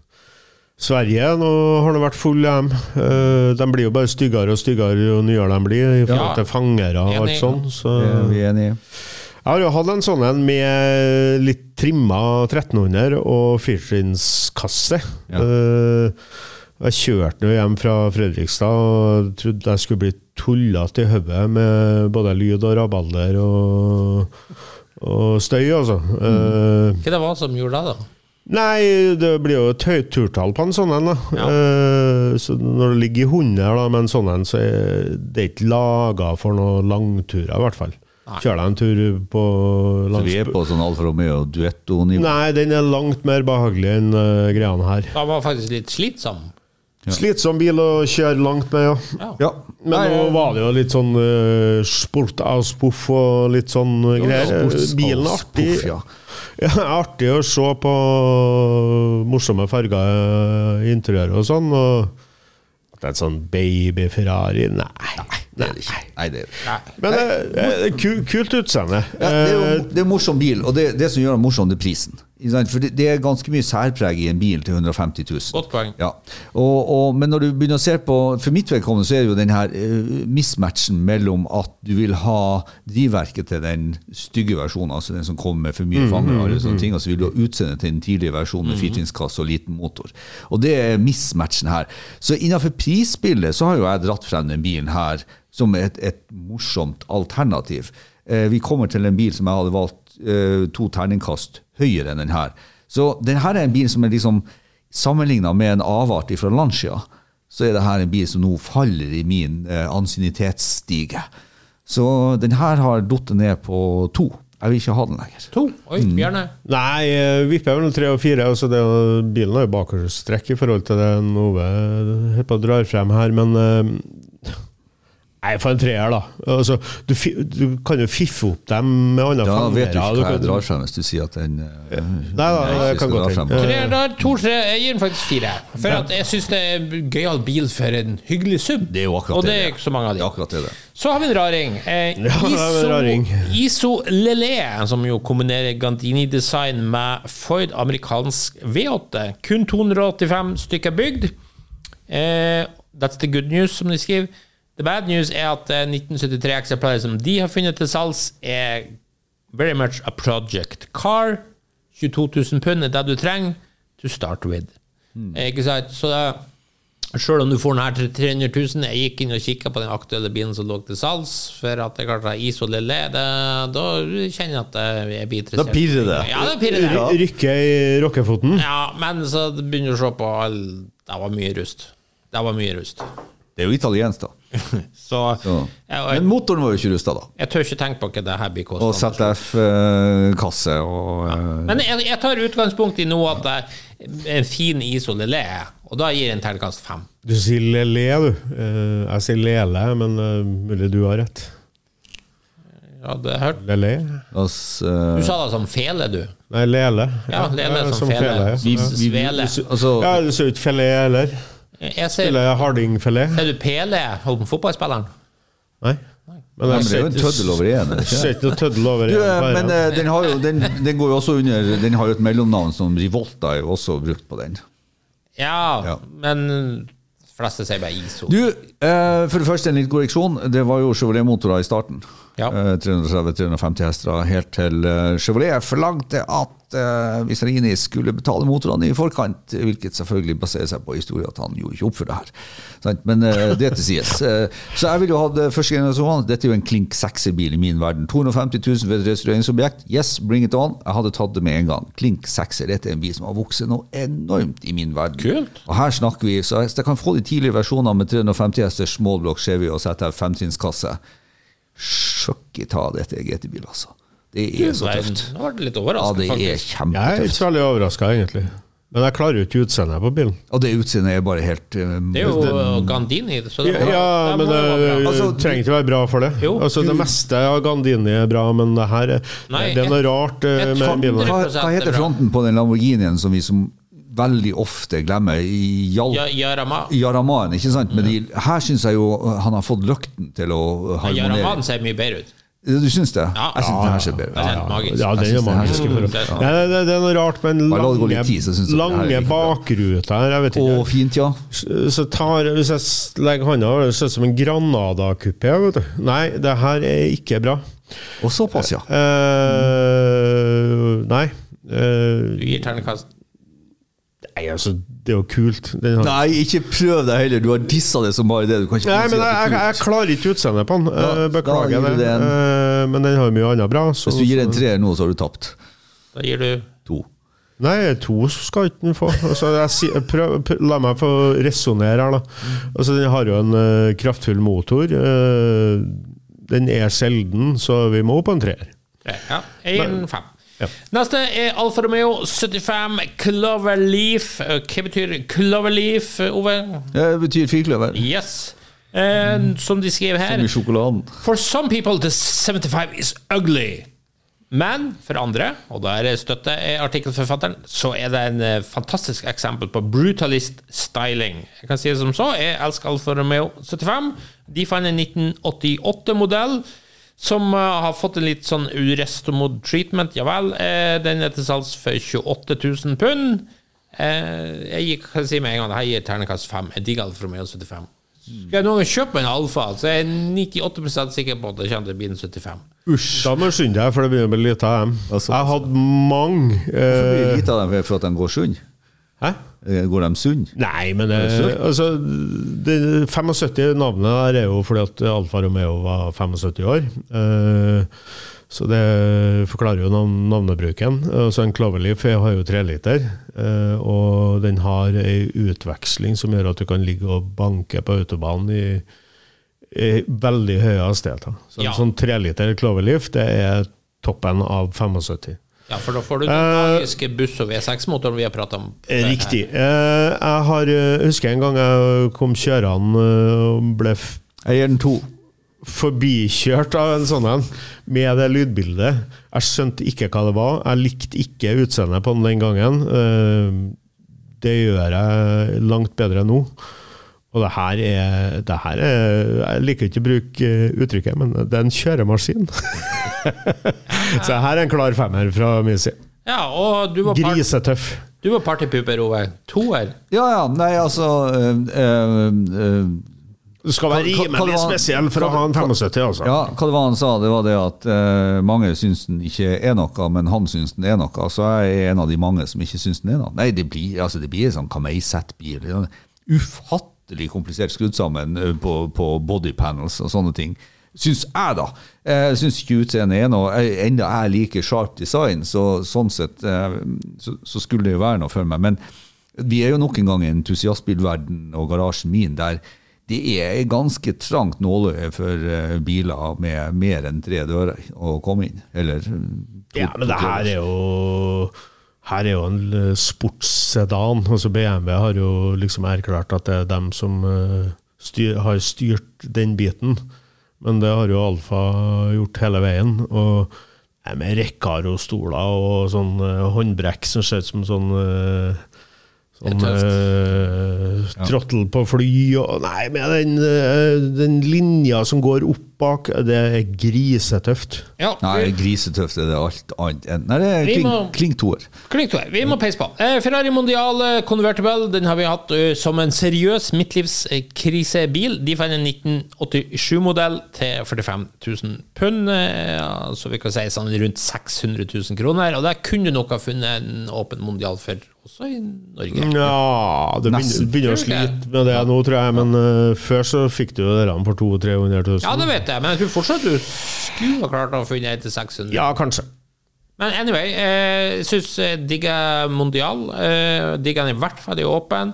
Sverige nå har det vært full hjem. Eh, De blir jo bare styggere og styggere jo nyere de blir, i forhold Ja. til fangere og alt sånn. Så er enige jeg har jo hatt en sånn en med litt trimma 1300 og firtrinnskasse. Ja. Eh, Jeg kjørte jo hjem fra Fredrikstad og trodde jeg skulle bli tullete i hodet med både lyd og rabalder og, og støy, altså. Eh, Hva det var som gjorde det, da? Nei, det blir jo et høyt turtall på en sånn en. da. Ja. Uh, så når det ligger i 100 da, med en sånn en, så er det ikke laga for noen langturer, i hvert fall. Kjører deg en tur på langs... Så vi er på sånn Alfa Romeo duetto-nivå. Nei, den er langt mer behagelig enn uh, greiene her. Den var faktisk litt slitsom. Slitsom bil å kjøre langt med, ja. Ja. Men Nei, nå var det jo litt sånn uh, sport aus puff og litt sånn uh, greier. sports- Bilen er artig. puff, ja. Ja, artig å se på morsomme farger i interiøret og sånn. Og at det er en sånn baby-Ferrari Nei. det. Nei, det er det. ikke. Men det er kult utseende. Ja, det er jo Eh, det er en morsom bil, og det, det som gjør den morsom, det er prisen. For det, er ganske mye særpreg i en bil til 150 000. Godt poeng. Ja. Og, og, men når du begynner å se på For mitt vedkommende så er det jo den her eh, mismatchen mellom at du vil ha drivverket til den stygge versjonen, altså den som kommer med for mye fanger, og alle sånne ting, og så vil du ha utseendet til den tidlige versjonen med firtrinnskasse og liten motor. Og det er mismatchen her. Så innenfor prisbildet så har jo jeg dratt frem den bilen her som et, et morsomt alternativ. Eh, vi kommer til en bil som jeg hadde valgt eh, to terningkast høyere enn den her. Så den her er en bil som er liksom Sammenligna med en avart fra Lancia, så er det her en bil som nå faller i min eh, ansiennitetsstige. Så den her har datt ned på to. Jeg vil ikke ha den lenger. To. Oi, Mm. Nei, vipper mellom tre og fire. Altså det, bilen har jo bakhjulstrekk i forhold til det Ove drar frem her, men eh, Nei, for en treer, da. Altså, du, du kan jo fiffe opp dem med andre Da vet du ikke hva jeg drar frem hvis du sier at den uh, Nei da, det kan godt hende. to, tre. Jeg gir den faktisk fire. For at jeg syns det er en gøyal bil for en hyggelig sub. Det er jo akkurat Og det det er det er. ikke så mange av Det er akkurat det. Så har vi en raring. Eh, Ja, ISO, raring. ISO Lelé, som jo kombinerer Gandini-design med Ford amerikansk V8. Kun 285 stykker bygd. Eh, that's the good news, som de skriver. The bad news er at eh, 1973 eksemplarer som de har funnet til salgs, er very much a project car. 22 000 pund er det du trenger to start with. Mm. Ikke sant? Så da selv om du får den her til 300 000 Jeg gikk inn og kikka på den aktuelle bilen som lå til salgs, for at det klarte og Lille, det, da kjenner jeg at jeg blir interessert. Da pirrer det. Ja, da pirrer det. Ry- Rykke i rockefoten. Ja, men så begynner du å se på all Det var mye rust. Det var mye rust. Det er jo italiensk, da. Så Så. jeg, Men motoren var jo ikke rusta, da. jeg tør ikke tenke på hva det her blir Og. ZF-kasse og ja. Men jeg, jeg tar utgangspunkt i nå at det er en fin ISO Lille, og da gir en terningkast fem. Du sier Lele, du. Eh, Jeg sier Lele, men uh, mulig du har rett. Ja, det hørt. Lele? oss, eh, Du sa det som fele, du. Nei, Lele. Ja, Lele som fele. ja. vi, vi, vi, altså, Ja, du ser ikke fele heller. Jeg ser, Spiller hardingfilet. ser du Pele, om fotballspilleren? Nei. Men men det er jo en tøddel over én. er ikke? ser ikke noe tøddel over Du, en eh, men eh, den, har jo, den, den går jo også under Den har jo et mellomnavn som Rivolta er jo også brukt på den. Ja, Ja. men de fleste sier bare ISO. Du, eh, for det første en liten korreksjon. Det var jo Chevrolet-motorer i starten. Ja. Eh, 330-350 hester helt til eh, Chevrolet forlangte at eh, Visarini skulle betale motorene i forkant, hvilket selvfølgelig baserer seg på historien at han gjorde ikke opp for det her. Sant? Men eh, det til sies. Eh, så jeg ville jo hatt eh, første generasjon. Dette er jo en klink sekserbil i min verden. 250 000 for et restaureringsobjekt. Yes, bring it on. Jeg hadde tatt det med en gang. Klink sekser. Dette er en bil som har vokst noe enormt i min verden. Kult. Og her snakker vi, så jeg kan få de tidligere versjonene med 350 hester, small block Chevy og ZF femtrinnskasse. Sjokk i ta, dette er GT-bil, altså. Det er så Nei, tøft. Ble litt overraska, Ja, det er faktisk. Jeg er ikke så veldig overraska, egentlig. Men jeg klarer jo ikke utseendet på bilen. Og det utseendet er bare helt um, Det er jo Gandini, så det, Ja, ja det men jo være det. Altså, trenger ikke være bra for det. Jo. Altså, det meste av Gandini er bra, men det her er, Nei, det er noe rart eh, et med bilen. hva, hva heter fronten på den Lamborghinien som vi som veldig ofte glemmer? I Jal Ja. Yaramaen, ikke sant? Men de, her syns jeg jo han har fått løkten til å harmonere. Jaraman ser mye bedre ut. Du syns det? Ja. Jeg syns det her ser bedre er ut. Ja, magisk. Ja, den er det magisk. Ja. Nei, det, det er noe rart med den lange, tid, er lange bakruta her. Jeg vet Å, ikke. fint, ja. Så tar, Hvis jeg legger hånda over det, ser det ut som en Granada-kupé. Nei, det her er ikke bra. Og såpass, ja. Uh, nei. Uh, Du gir terningkast nei, altså, det er jo kult. Den har, Nei, ikke prøv deg heller. Du har dissa det som bare det. Du kan ikke Nei, men jeg, jeg, jeg klarer ikke utseendet på den. Da- Eh, Beklager gir du det. det en- Eh, men den har mye annet bra. Så, Hvis du gir en treer nå, så har du tapt. Da gir du To. Nei, to skal ikke den få. Altså, jeg, prøv, prøv, la meg få resonnere her, da. Altså, den har jo en uh, kraftfull motor. Uh, den er sjelden, så vi må på en treer. Ja, 1-5. Ja. Neste er Alfa Romeo 75 Cloverleaf. Eh, Hva betyr Cloverleaf, Ove? Det betyr firkløver. Yes. Eh, som de skriver her Som i sjokoladen. For some people the 75 is ugly. Men for andre, og der støtter artikkelforfatteren, så er det en eh, fantastisk eksempel på brutalist styling. Jeg kan si det som så, jeg elsker Alfa Romeo 75. De fant en 1988-modell som eh, har fått en litt sånn urestomod treatment. Ja vel, eh, den er til salgs for 28 000 pund. Eh, jeg gikk, kan jeg si med en gang, her gir ternekast 5. Jeg digger Alfa Romeo 75. Skal jeg noen gang kjøpe en Alfa, så er jeg 98 sikker på at det kommer til å bli en 75. Da må du skynde deg, for det begynner å bli lite av dem. Altså- Jeg hadde mange Eh... Hvorfor blir det lite av dem for at de går sund. Hæ? Eh, Går de sunn? Nei, men det, søtt? altså, det 75 navnet der er jo fordi at Alfa Romeo var 75 år. Eh, så det forklarer jo navn, navnebruken. Og så en Cloverleaf har jo treliter, uh, og den har ei utveksling som gjør at du kan ligge og banke på autobanen i, i veldig høye hastigheter. Så Ja. en sånn treliter Cloverleaf, det er toppen av 75. Ja, for da får du den Eh, magiske buss- og V6-motoren vi har prata om. Eh, Riktig. Eh, jeg har, eh, husker en gang jeg kom kjørende eh, og ble f Jeg gir den to. forbikjørt av en sånn en med det lydbildet. Jeg skjønte ikke hva det var. Jeg likte ikke utseendet på den den gangen. Eh, Det gjør jeg langt bedre nå. Og det her er, det her er Jeg liker ikke å bruke eh, uttrykket, men det er en kjøremaskin. Så her er en klar femmer fra min side. Ja, og du var, Grisetøff. du var partypooper, Ove. Toer. Ja, ja, nei, altså øh, øh, øh. Du skal være rimelig spesiell for å ha en 75, altså. Ja, hva det var han sa, det var det at eh, mange syns den ikke er noe, men han syns den er noe. Så jeg er en av de mange som ikke syns den er noe. Nei, det blir, altså, det blir en sånn kameisett bil. Det er Ufattelig komplisert skrudd sammen eh, på, på body panels og sånne ting. Syns jeg, da. Jeg syns ikke utseendet er noe Enda jeg liker sharp design, så sånn sett eh, så, så skulle det jo være noe for meg. Men vi er jo nok en gang i entusiastbilverden og garasjen min der det er ganske trangt nåløye for eh, biler med mer enn tre dører å komme inn. Eller eh, to- Ja, men det her er jo her er jo en eh, sportssedan. Altså BMW har jo liksom erklært at det er dem som eh, styr, har styrt den biten. Men det har jo Alfa gjort hele veien. Og med med Recaro-stoler og sånn eh, håndbrekk som ser ut som sånn Sånn eh, trottel på fly og Nei, med den, den linja som går opp bak, det er grisetøft. Ja, Nei, grisetøft er det alt annet enn Nei, det er klingtoer kling, må- to her. Vi må peise på. Eh, Ferrari Mondial Convertible den har vi hatt som en seriøs midtlivskrisebil. De fant en 1987-modell til 45 000 pund, ja, så vi kan si sånn rundt 600 000 kroner. Og der kunne du nok ha funnet en åpen Mondial for også i Norge. Ja, det begynner, begynner å slite med det nå, tror jeg. Men uh, før så fikk du jo det der for 200 000-300 000. Ja, det vet jeg, men jeg tror fortsatt du skulle ha klart å finne en til 600 Ja, kanskje. Men anyway, eh, jeg syns jeg digger Mondial. Eh, digger den i hvert fall i åpen.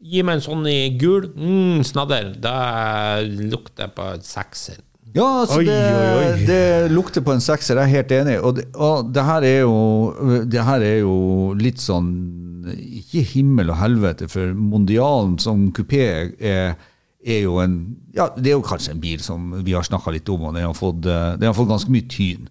Gi meg en sånn i gul. Mm, snadder. Da lukter jeg på en sekser. Ja, altså Oi, det, oi, oi. det lukter på en sekser, jeg er helt enig. Og det, og det, her, er jo, det her er jo litt sånn Ikke himmel og helvete, for Mondialen som kupé er, er jo en Ja, det er jo kanskje en bil som vi har snakka litt om, og den har, fått, eh, den har fått ganske mye tyn.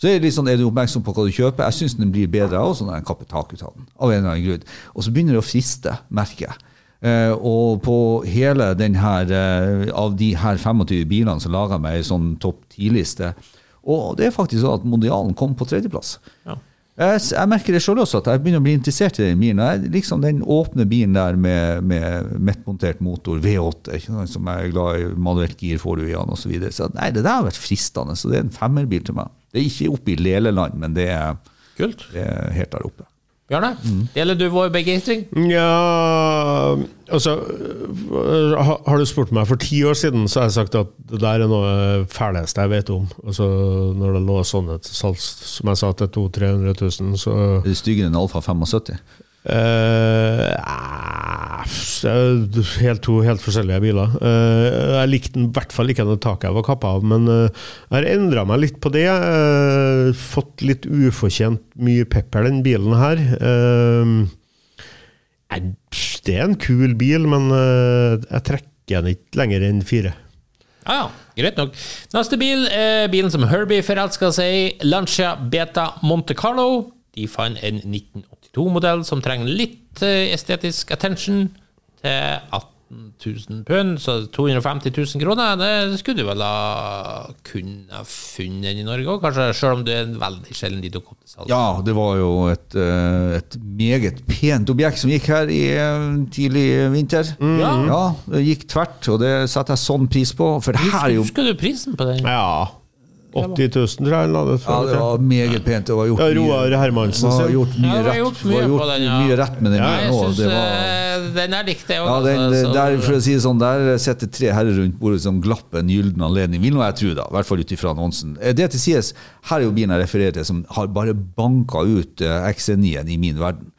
Så er, det litt sånn, er du oppmerksom på hva du kjøper? Jeg syns den blir bedre også når jeg kapper tak ut av den. Av en eller annen grunn. Og så begynner det å friste, merker jeg. Eh, og på hele den her, eh, av de her 25 bilene så laga jeg meg ei sånn topp 10-liste. Og det er faktisk sånn at Mondialen kom på tredjeplass. Ja. Jeg, jeg merker det sjøl også, at jeg begynner å bli interessert i den bilen. Jeg, liksom Den åpne bilen der med, med mettmontert motor, V8, ikke sant, som jeg er glad i, manuelt gir får du i den osv. Så, videre. så nei, det der har vært fristende. Så det er en femmerbil til meg. Det er ikke oppe i Leleland, men det er, Kult. det er helt der oppe. Bjarne, deler du vår begeistring? Ja Altså, øh, har du spurt meg for ti år siden, så har jeg sagt at det der er noe fæleste jeg vet om. Altså, når det lå sånne til salgs, som jeg sa, til 200 000-300 000, så Er det styggere enn Alfa 75? Er helt, to helt forskjellige biler. Uh, jeg likte den i hvert fall ikke når taket var kappa av, men uh, jeg har endra meg litt på det. Fått litt ufortjent mye pepper, den bilen her. Det er en kul bil, men jeg trekker den ikke lenger enn fire. Ja, ja, greit nok. Neste bil er bilen som Herbie forelska seg i, Lancia Beta Monte Carlo. De fant en 1982-modell som trenger litt eh, estetisk attention til 18 000 pund, så 250 000 kroner, det skulle du vel ha kunne funnet i Norge òg, kanskje, selv om det er veldig sjelden de dukker opp til salg. Ja, det var jo et, eh, et meget pent objekt som gikk her i eh, tidlig vinter. Ja. Ja, det gikk tvert, og det setter jeg sånn pris på. For det her er jo Husker du prisen på den? Ja 80 000, tror jeg. han la det ja, det var meget pent. Det var gjort Ja, Roar Hermansen det var gjort mye Ja, rett, gjort var mye gjort den, ja. mye rett med den Ja, jeg synes, var, eh, den er likte jeg òg. ja, den, der, for å si det sånn, der sitter tre herrer rundt bordet som glapp en gyllen anledning, vil nå jeg tro, da. I hvert fall ut ifra annonsen. Eh, Det til sies, her er jo bilen jeg refererer til, som har bare banka ut eh, XC9-en i min verden.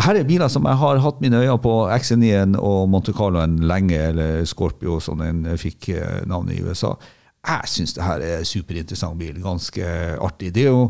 Her er biler som jeg har hatt mine øyne på, XC9-en og Monte Carloen lenge, eller Scorpio, som den fikk eh, navnet i USA. Jeg syns det her er superinteressant bil, ganske artig. Det er jo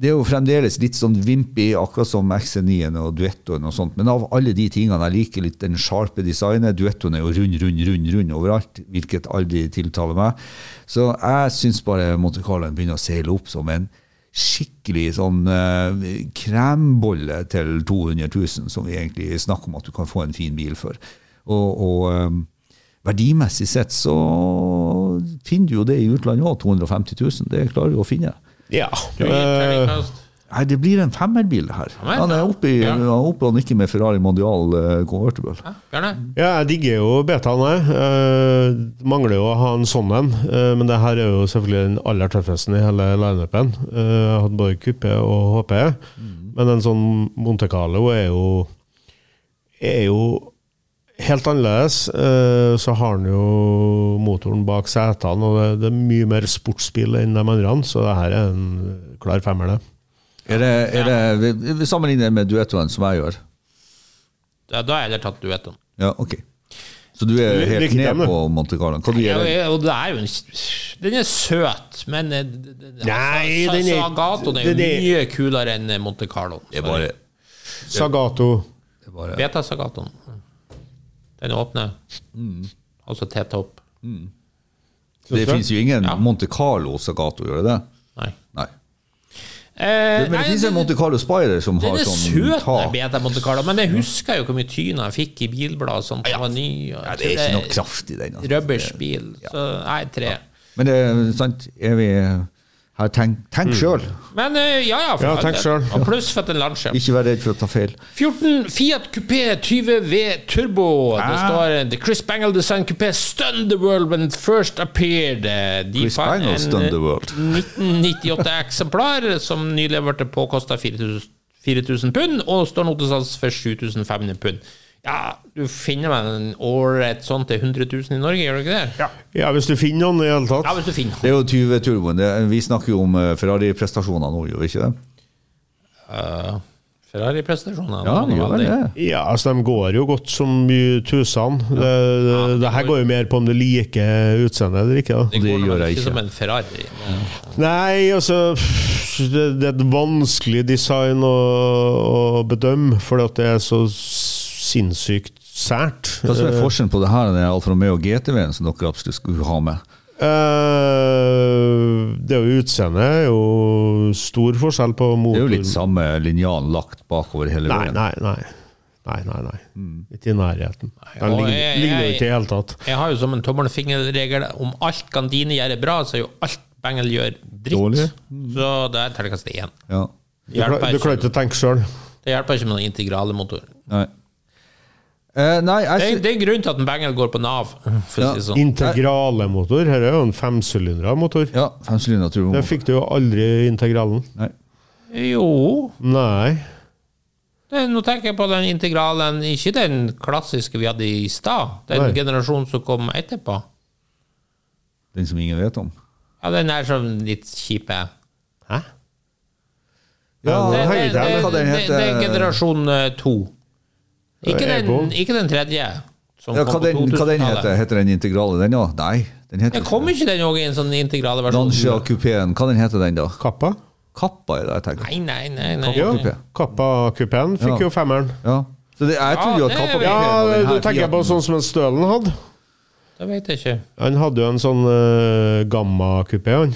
det er jo fremdeles litt sånn vimpy, akkurat som XC9-en og Duettoen og sånt. Men av alle de tingene jeg liker litt den sharpe designet. Duettoen er jo rund, rund, rund rund overalt, hvilket aldri tiltaler meg. Så jeg syns bare Monte Carloen begynner å seile opp som en skikkelig sånn uh, krembolle til 200 000, som vi egentlig snakker om at du kan få en fin bil for. Og, og eh, verdimessig sett så finner du jo det i utlandet òg, 250 000. Det klarer du å finne. Ja. Uh, eh. Nei, det blir en femmerbil her. Han er oppe, i, Ja. oppe og nikker med Ferrari Mondial eh, convertible. Ja, Ja, jeg digger jo betaen, jeg. Uh, det mangler jo å ha en sånn en, Uh, men det her er jo selvfølgelig den aller tøffeste i hele lineupen. Uh, jeg hadde både kuppe og HP, men en sånn Monte Carlo er jo er jo helt annerledes. Eh, så har den jo motoren bak setene, og det, er mye mer sportsbil enn de andre, så det her er en klar femmer, det. Er det, er det, vi, vi sammenligner med duettoen, som jeg gjør. Ja, da har jeg heller tatt duettoen. Ja, ok. Så du er helt Lykke ned på Monte Carlo. Hva du Ja, den? og det er jo en Den er søt, men eh, d- Nei, altså, den er- Sagatoen er jo den er- mye kulere enn Monte Carlo. Det er bare, Sagato. det Beta Sagatoen. Den åpne. Mm. Altså T-topp. Det fins jo ingen Ja. Monte Carlo Sagato, gjør det det? Nei. Nei. Eh, Men det fins en Monte Carlo Spider som har er sånn søt, den tak. Beta Monte Carlo, men jeg husker jo hvor mye tyn jeg fikk i bilbladet som var ny. og Ja, det er ikke noe kraft i den. altså. Rubbersbil. Så nei, tre. Men det er sant, er vi Tenk, tenk sjøl. Men eh, ja, ja. for Ja, tenk selv. Og pluss for at den Lancia. Ikke vær redd for å ta feil. 14 Fiat Coupé 20V Turbo. Det Ah. står The Chris Bangle Design Coupé stunned the world when it first appeared. Eh, De Chris Bangle Stun the eh, world. 1998-eksemplar som nylig ble påkosta 4000 4000 pund, og står nå til salgs for 7500 pund. Ja, du finner vel en år et sånt til 100 000 i Norge, gjør du ikke det? Ja, Ja, hvis du finner noen i det hele tatt. hvis du finner Det er jo 20-turboen. Vi snakker jo om eh, Ferrari-prestasjoner nå, gjør vi ikke det? uh, Ferrari-prestasjoner. Ja, de gjør det. Ja, altså De går jo godt som tusen. Ja. Det, det, det her går jo mer på om du liker utseendet eller ikke. da. Det Det går gjør jeg ikke som en Ferrari. Nei, altså Det, det er et vanskelig design å, å bedømme, fordi at det er så sinnssykt sært. Hva er forskjellen på det her og den Alfa Romeo GTV-en som dere absolutt skulle ha med? Eh, det er jo utseendet er jo stor forskjell på Det er jo litt samme linjalen lagt bakover hele veien. nei, nei. Nei, nei, nei. Mm. Ikke i nærheten. Den ligner, ligner jo ikke i det hele tatt. Jeg har jo som en tommelfingerregel om alt Gandini gjør bra, så er jo alt Bengel gjør dritt. Dårlig. Så det er terningkast én. Ja. Du klarer ikke å tenke sjøl. Det hjelper ikke med noen integrale motor. Nei. Eh, nei, jeg, Det er, det er grunnen til at en Bengel går på Nav. For å Ja. si sånn. Integrale motor. Her er jo en femsylindra motor. ja, femsylinder turbo. Det fikk du jo aldri i integralen. Nei. Jo Nei. det, Nå tenker jeg på den integralen, ikke den klassiske vi hadde i stad. Den Nei. generasjonen som kom etterpå. Den som ingen vet om. Ja, den er sånn litt kjipe. Hæ? Ja, det- Det, det, det det, det, det er generasjon eh, to. Ikke den, ikke den tredje. Som Ja, kom hva, på den, hva den heter Heter den integrale, den òg? Nei, den heter kom ikke den òg i en sånn integrale versjon? Lancia kupeen. Hva den heter den da? Kappa? Kappa er det jeg tenker. Nei, nei, nei. nei. Ja. Kupé. Kappa-kupeen fikk Ja. jo femmeren. Ja. Så det, jeg trodde jo at Kappa Ja, kupeen du tenker jeg på sånn som en Stølen hadde? Det vet jeg ikke. Han hadde jo en sånn uh, gamma-kupé, han.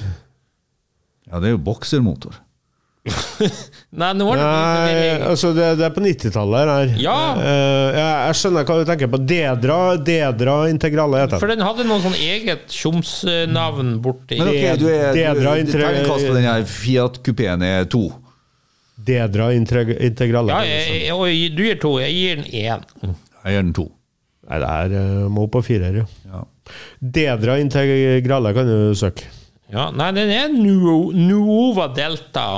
Ja, det er jo boksermotor. Nei, nå har det Nei, altså det, det er på 90-tallet her. Ja. Eh, jeg, jeg skjønner hva du tenker på. Dedra, Dedra Integrale heter For den. den hadde noe sånn eget tjomsnavn borti Men ok, du er, Dedra du, terningkast på den her Fiat-kupeen er to. Dedra Integ- Integrale. Ja, jeg, jeg, og du gir to. Jeg gir den én. Jeg gir den to. Nei, det her eh, må på firer, ja. Ja. Dedra Integrale kan du søke. Ja, nei, den er Nuova Delta,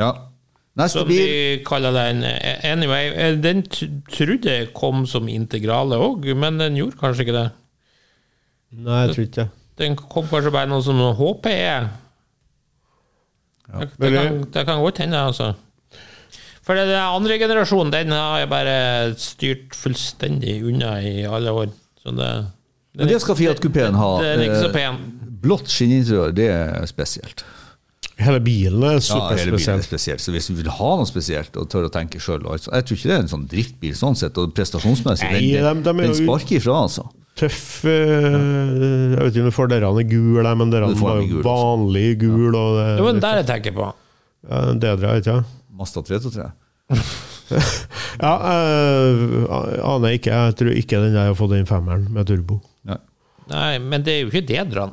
ja. Neste som bil de kaller den. Anyway, eh, den trodde jeg kom som integrale òg, men den gjorde kanskje ikke det. Nei, jeg tror ikke det. Den kom kanskje bare noe som HPE. Det, det, kan, det kan godt hende, altså. For den andre generasjonen, den har jeg bare styrt fullstendig unna i alle år. Så det, Men det skal Fiat-kupeen ha. Den er ikke så Eh, pen. Blått skinninteriør, det er spesielt. Hele bilen er Ja, hele bilen er superspesiell. Så hvis du vil ha noe spesielt og tør å tenke sjøl altså, Jeg tror ikke det er en sånn drittbil sånn sett, og prestasjonsmessig. Nei, den, de- de er den sparker ifra, altså. Tøff eh, Jeg vet ikke om du får dere i gul, men får var jo gul vanlig gul. Og det, Det var den der jeg tenker på. ja, Dedra, ikke sant? Masta 323. Ja, jeg aner ikke. Jeg tror ikke den der har fått den femmeren med turbo. Nei. Nei, men det er jo ikke Dedran.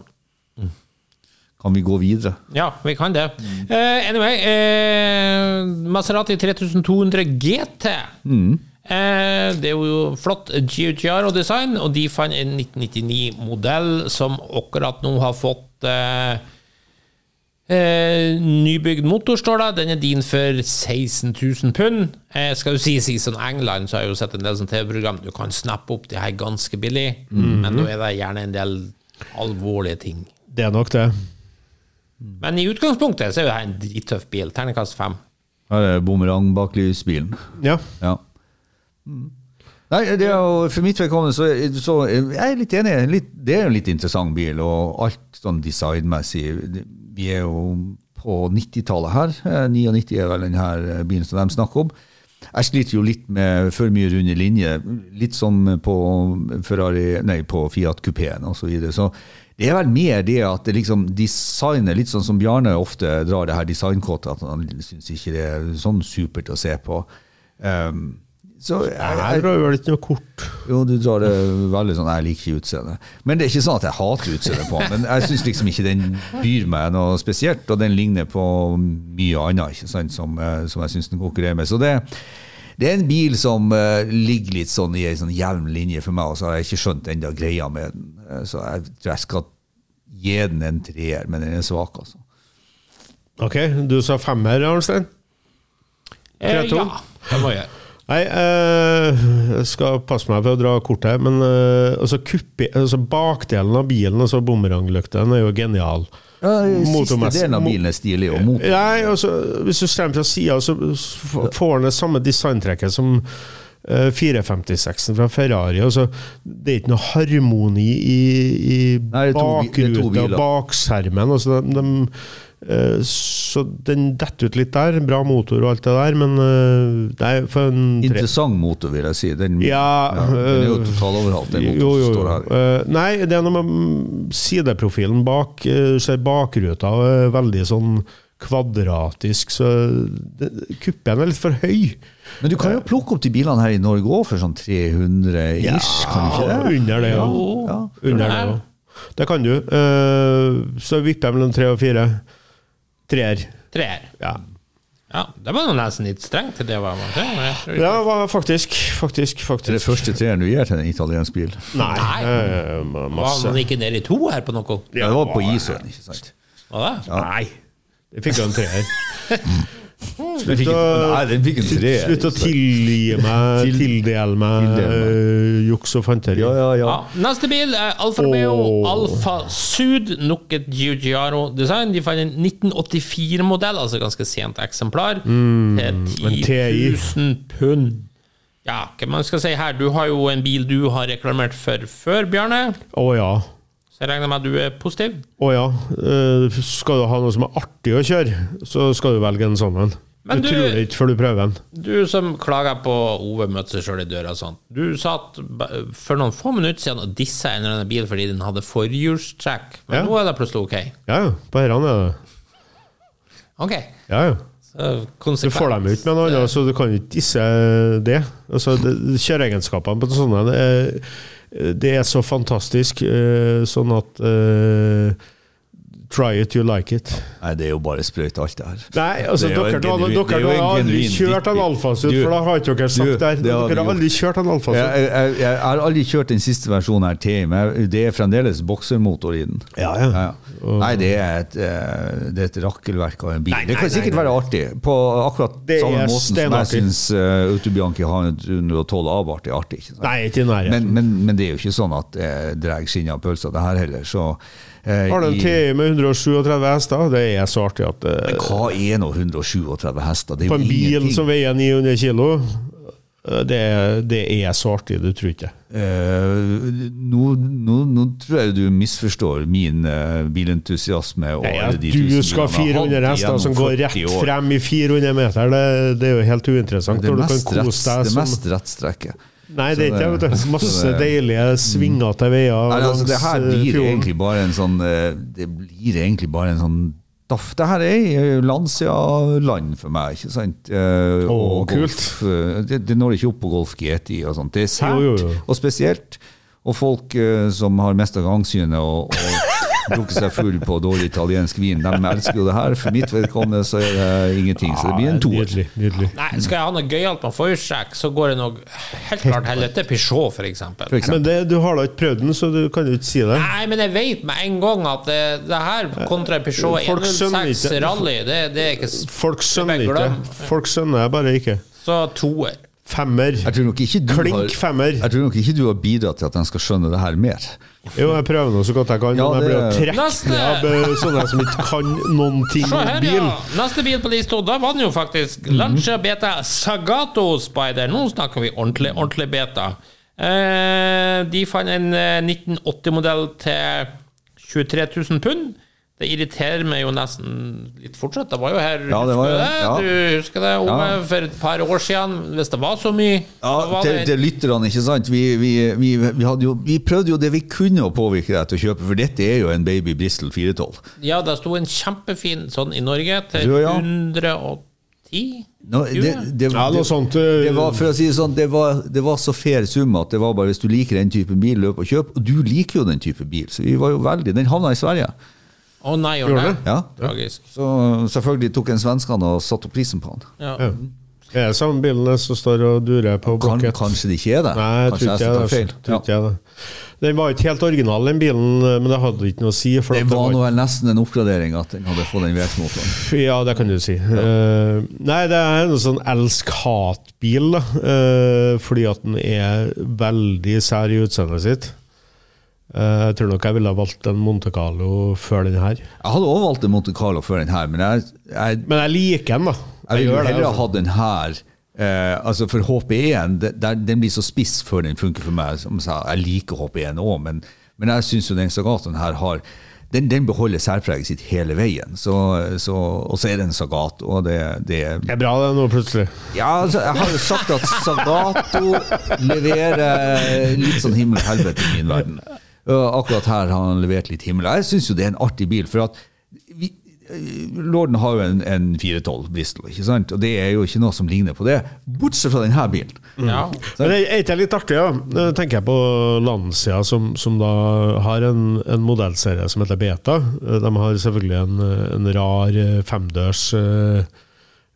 Kan vi gå videre? Ja, vi kan det. Uh, anyway, uh, Maserati 3200 GT. Eh, det er jo flott GUGR og design, og de fant en 1999-modell som akkurat nå har fått eh, eh, nybygd motor, står det. Den er din for 16 000 pund. Eh, skal jo sies i sånn England, så har jeg jo sett en del sånn TV-program. Du kan snappe opp det her ganske billig, men nå er det gjerne en del alvorlige ting. Det er nok det. Men i utgangspunktet så er jo dette en drittøff bil. Terningkast fem. Her er bumerang-baklysbilen. Ja. Ja. Mm. Nei, det er jo, For mitt vedkommende så, så jeg er litt enig. Litt, det er jo en litt interessant bil, og alt sånn designmessig. Vi er jo på 90-tallet her. Eh, 99 er vel den her eh, bilen som de snakker om. Jeg sliter jo litt med for mye runde linje, litt som på Ferrari, nei, på Fiat kupeen osv. Så, videre. så det er vel mer det at det liksom designet, litt sånn som Bjarne ofte drar det her designkåtet, at han syns ikke det er sånn supert å se på. Um, så jeg, jeg, drar vel ikke noe kort. jo, du drar det veldig sånn Jeg liker ikke utseendet. Men det er ikke sånn at jeg hater utseendet på den. Men jeg syns liksom ikke den byr meg noe spesielt, og den ligner på mye annet ikke sant, som, eh, som jeg syns den konkurrerer med. Så det, det er en bil som uh, ligger litt sånn i en sånn jevn linje for meg, og så har jeg ikke skjønt enda greia med den. Eh, så jeg tror jeg skal gi den en treer, men den er svak, altså. Ok, du sa femmer, Arnstein? Eh, 3-2. ja, det må jeg gjøre. Nei, eh, jeg skal passe meg for å dra kortet, men eh, altså, kuppi, altså bakdelen av bilen, altså bumeranglykten, er jo genial. Ja, Siste delen av bilen er stilig, og motor Nei, altså, hvis du ser fra sida, så får den det samme designtrekket som eh, 456-en fra Ferrari. Altså, det er ikke noe harmoni i, i bakruta, bakskjermen. Altså, de, de, eh, så den detter ut litt der. Bra motor og alt det der, men det Nei, for en tre- Interessant motor, vil jeg si. Den, Ja, den er jo totaloverhalt, totaloveralt, den motoren jo, jo, jo. står her. Uh, nei, det er noe med mm, sideprofilen bak. Uh, ser bakruta er veldig sånn kvadratisk, så det, kuppen er litt for høy. Men du kan jo plukke opp de bilene her i Norge òg for sånn 300 ish, kan du ikke det? Under det, ja. Ja. Under det, ja. Det kan du. Eh, så vipper jeg mellom tre og fire. Treer. Treer. Ja. Ja, det var nesten litt strengt det var det, men jeg tror ikke- ja, hva- faktisk. Faktisk. Det er det første treeren du gir til en italiensk bil. Nei, Nei. Var masse. man ikke nede i to her på noe? Ja, det var på Isøen, ikke sant? Var det? Nei. Det fikk jo en treer. Den fikk, nei, den fikk en tre. Slutt å tilgi meg, Til- tildele meg Tildele meg. øh, juks og fanteri. Ja, ja, ja. Ja, neste bil er Alfa Romeo oh. Alfa Sud, nok et Giugiaro-design. De fant en 1984-modell, altså ganske sent eksemplar, mm, til 10 000 pund. Ja, hva man skal si her, du har jo en bil du har reklamert for før, Bjarne. Å ja. Så jeg regner med at du er positiv? Å ja. Eh, skal du ha noe som er artig å kjøre, så skal du velge en sånn en. Men Du du- tror ikke før du prøver den. Du som klager på Ove møtte seg sjøl i døra og sånn. Du satt for noen få minutter siden og dissa en eller annen bil fordi den hadde forhjulstrekk, men Ja. nå er det plutselig ok. Ja. På herrene er det. Ok. Ja, ja. Du får dem ut med noe annet, så du kan ikke disse det. Altså, Kjøreegenskapene på sånne er, det er så fantastisk, eh, sånn at eh, Try it, you like it. Nei, det er jo bare sprøyt, alt det her. Nei, altså, er dere, en er har aldri kjørt en drittbil. alfasut, for da har ikke dere sagt du, det Dere har aldri kjørt en alfasut. Jeg, jeg, jeg, jeg har aldri kjørt den siste versjonen her til, men det er fremdeles boksermotor i den. Ja, ja. Ja. Nei, det er et, eh, det er et rakkelverk av en bil. Nei, nei, det kan sikkert nei. være artig, på akkurat Det samme måten som jeg syns uh, Autobianchi har 112 Abarth er artig. Ikke sant? Nei, ikke nærheten. Men, men, men det er jo ikke sånn at det drar skinn av pølsa, det her heller. Så, eh, Har du en TI med 137 hester? Det er så artig at eh, Hva er nå 137 hester? Det er På en bil ingenting. som veier 900 kilo eh, det, det er så artig, du tror ikke. Eh, nå, nå, nå tror jeg du misforstår min eh, bilentusiasme. og Nei, at du skal ha bilene jeg har 400 hester som går rett frem i 400 meter, det, det er jo helt uinteressant. Det mest, deg det som mest rettstrekket. Nei, det er ikke det. vet du. Masse deilige svinger til veier Nei, altså, det her eh, blir fjorden. egentlig bare en sånn eh, Det blir egentlig bare en sånn daff. Det her er Lancia-land for meg, ikke sant? Eh, Å, og kult. Golf, eh, det, det når ikke opp på Golf GTI og sånt. Det er sært og spesielt. Og folk eh, som har mista gangsynet og, og drukket seg full på dårlig italiensk vin, de elsker jo det her. For mitt vedkommende så er det ingenting. Så det blir en toer. Nydelig. nydelig. Nei, skal jeg ha noe gøyalt får sjekk så går det nok helt klart heller til Peugeot, eksempel. Men det, du har da ikke prøvd den, så du kan jo ikke si det. Nei, men jeg vet med en gang at det, det her kontra Peugeot Folk 106. Rally, det, det er ikke Folk skjønner er ikke. Folk skjønner bare ikke. Så toer. Femmer. Jeg tror nok ikke du Klink har femmer. jeg tror nok ikke du har bidratt til at de skal skjønne det her mer. Jo, jeg prøver nå så godt jeg kan, Ja, men jeg blir jo trukket ned av eh, sånne som ikke kan noen ting om her, bil. ja. Neste bil på lista, da var den jo faktisk Mhm. Lancia Beta Sagato Spider. Nå snakker vi ordentlig, ordentlig beta. Eh, de fant en eh, 1980-modell til 23 000 pund. Det irriterer meg jo nesten litt fortsatt. Det var jo her, Ja, det var husker du det, det? ja. Du husker det, Ove, Ja. for et par år siden, hvis det var så mye? Ja, til, det- til lytterne, ikke sant. Vi, vi, vi, vi, hadde jo, vi prøvde jo det vi kunne å påvirke deg til å kjøpe, for dette er jo en baby Bristol 412. Ja, det sto en kjempefin sånn i Norge til Du, ja. 110. No, det, det, det, sånt. eh, det var, for å si det sånn, det var, det var så fair sum at det var bare hvis du liker den type bil, løp og kjøp. Og du liker jo den type bil, så vi var jo veldig Den havna i Sverige. Å nei, gjorde Gjorde det? Ja. Tragisk. Så selvfølgelig tok en svenskene og satte opp prisen på den. Ja. Ja. Er det samme bilen som står og durer på Kan, blokket? kanskje det ikke er det? Nei, jeg kanskje tror ikke jeg, feil. det. Tror ikke jeg det. Den var ikke helt original, den bilen, men det hadde ikke noe å si. For Det at var nå vel nesten en oppgradering at den hadde fått den VX-motoren. Ja, det kan du si. Eh, nei, det er en sånn elsk-hat-bil, da. eh, fordi at den er veldig sær i utseendet sitt. Eh, jeg tror nok jeg ville ha valgt en Monte Carlo før den her. Jeg hadde også valgt en Monte Carlo før den her, men jeg, jeg, Men jeg liker den, da. jeg ville gjør heller altså. ha den her. Eh, altså For HP1 det- der, den blir så spiss før den funker for meg. Som jeg, jeg liker HP1 òg, men, men jeg syns den Sagatoen her har den, den beholder særpreget sitt hele veien. Så, så, og så er det en Sagato. Og det, det Det er bra, det, nå plutselig. Ja, altså, jeg har jo sagt at Sagato leverer litt sånn himmel og helvete i min verden. Akkurat her har han levert litt himmel. Jeg syns jo det er en artig bil, for at vi, Lorden har jo en, en 412 Bristol, ikke sant? og det er jo ikke noe som ligner på det, bortsett fra denne bilen. Ja. Men det er ikke litt artig, ja. Nå tenker jeg på Lancia, som, som da har en, en modellserie som heter Beta. De har selvfølgelig en, en rar eh, femdørs eh,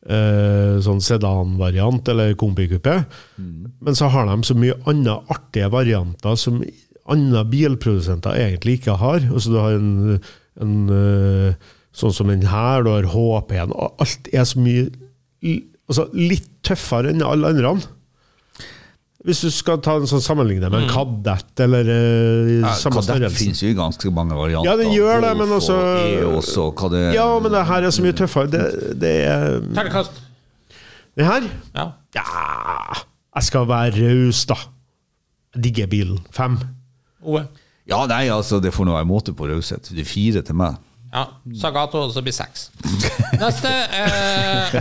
eh, sånn sedanvariant, eller kombikupé. Men så har de så mye andre artige varianter som andre bilprodusenter egentlig ikke har. Altså Du har en, en eh, sånn som den her, du har HP-en. og Alt er så mye altså, litt tøffere enn alle andre. Hvis du skal ta en sånn sammenligning med en kadett eller eh, Ja, samme Kadett finnes jo i ganske mange varianter. Ja, den gjør det, men Golf også- og EOS hva det Ja, men det her er så mye tøffere. Det, det er Terningkast. Det her Ja. Ja Jeg skal være raus, da. Jeg digger bilen. Fem. Ove. Ja, nei, altså, det får nå være måte på raushet. Det er fire til meg. Ja. Sagato, så blir seks. Neste. Eh,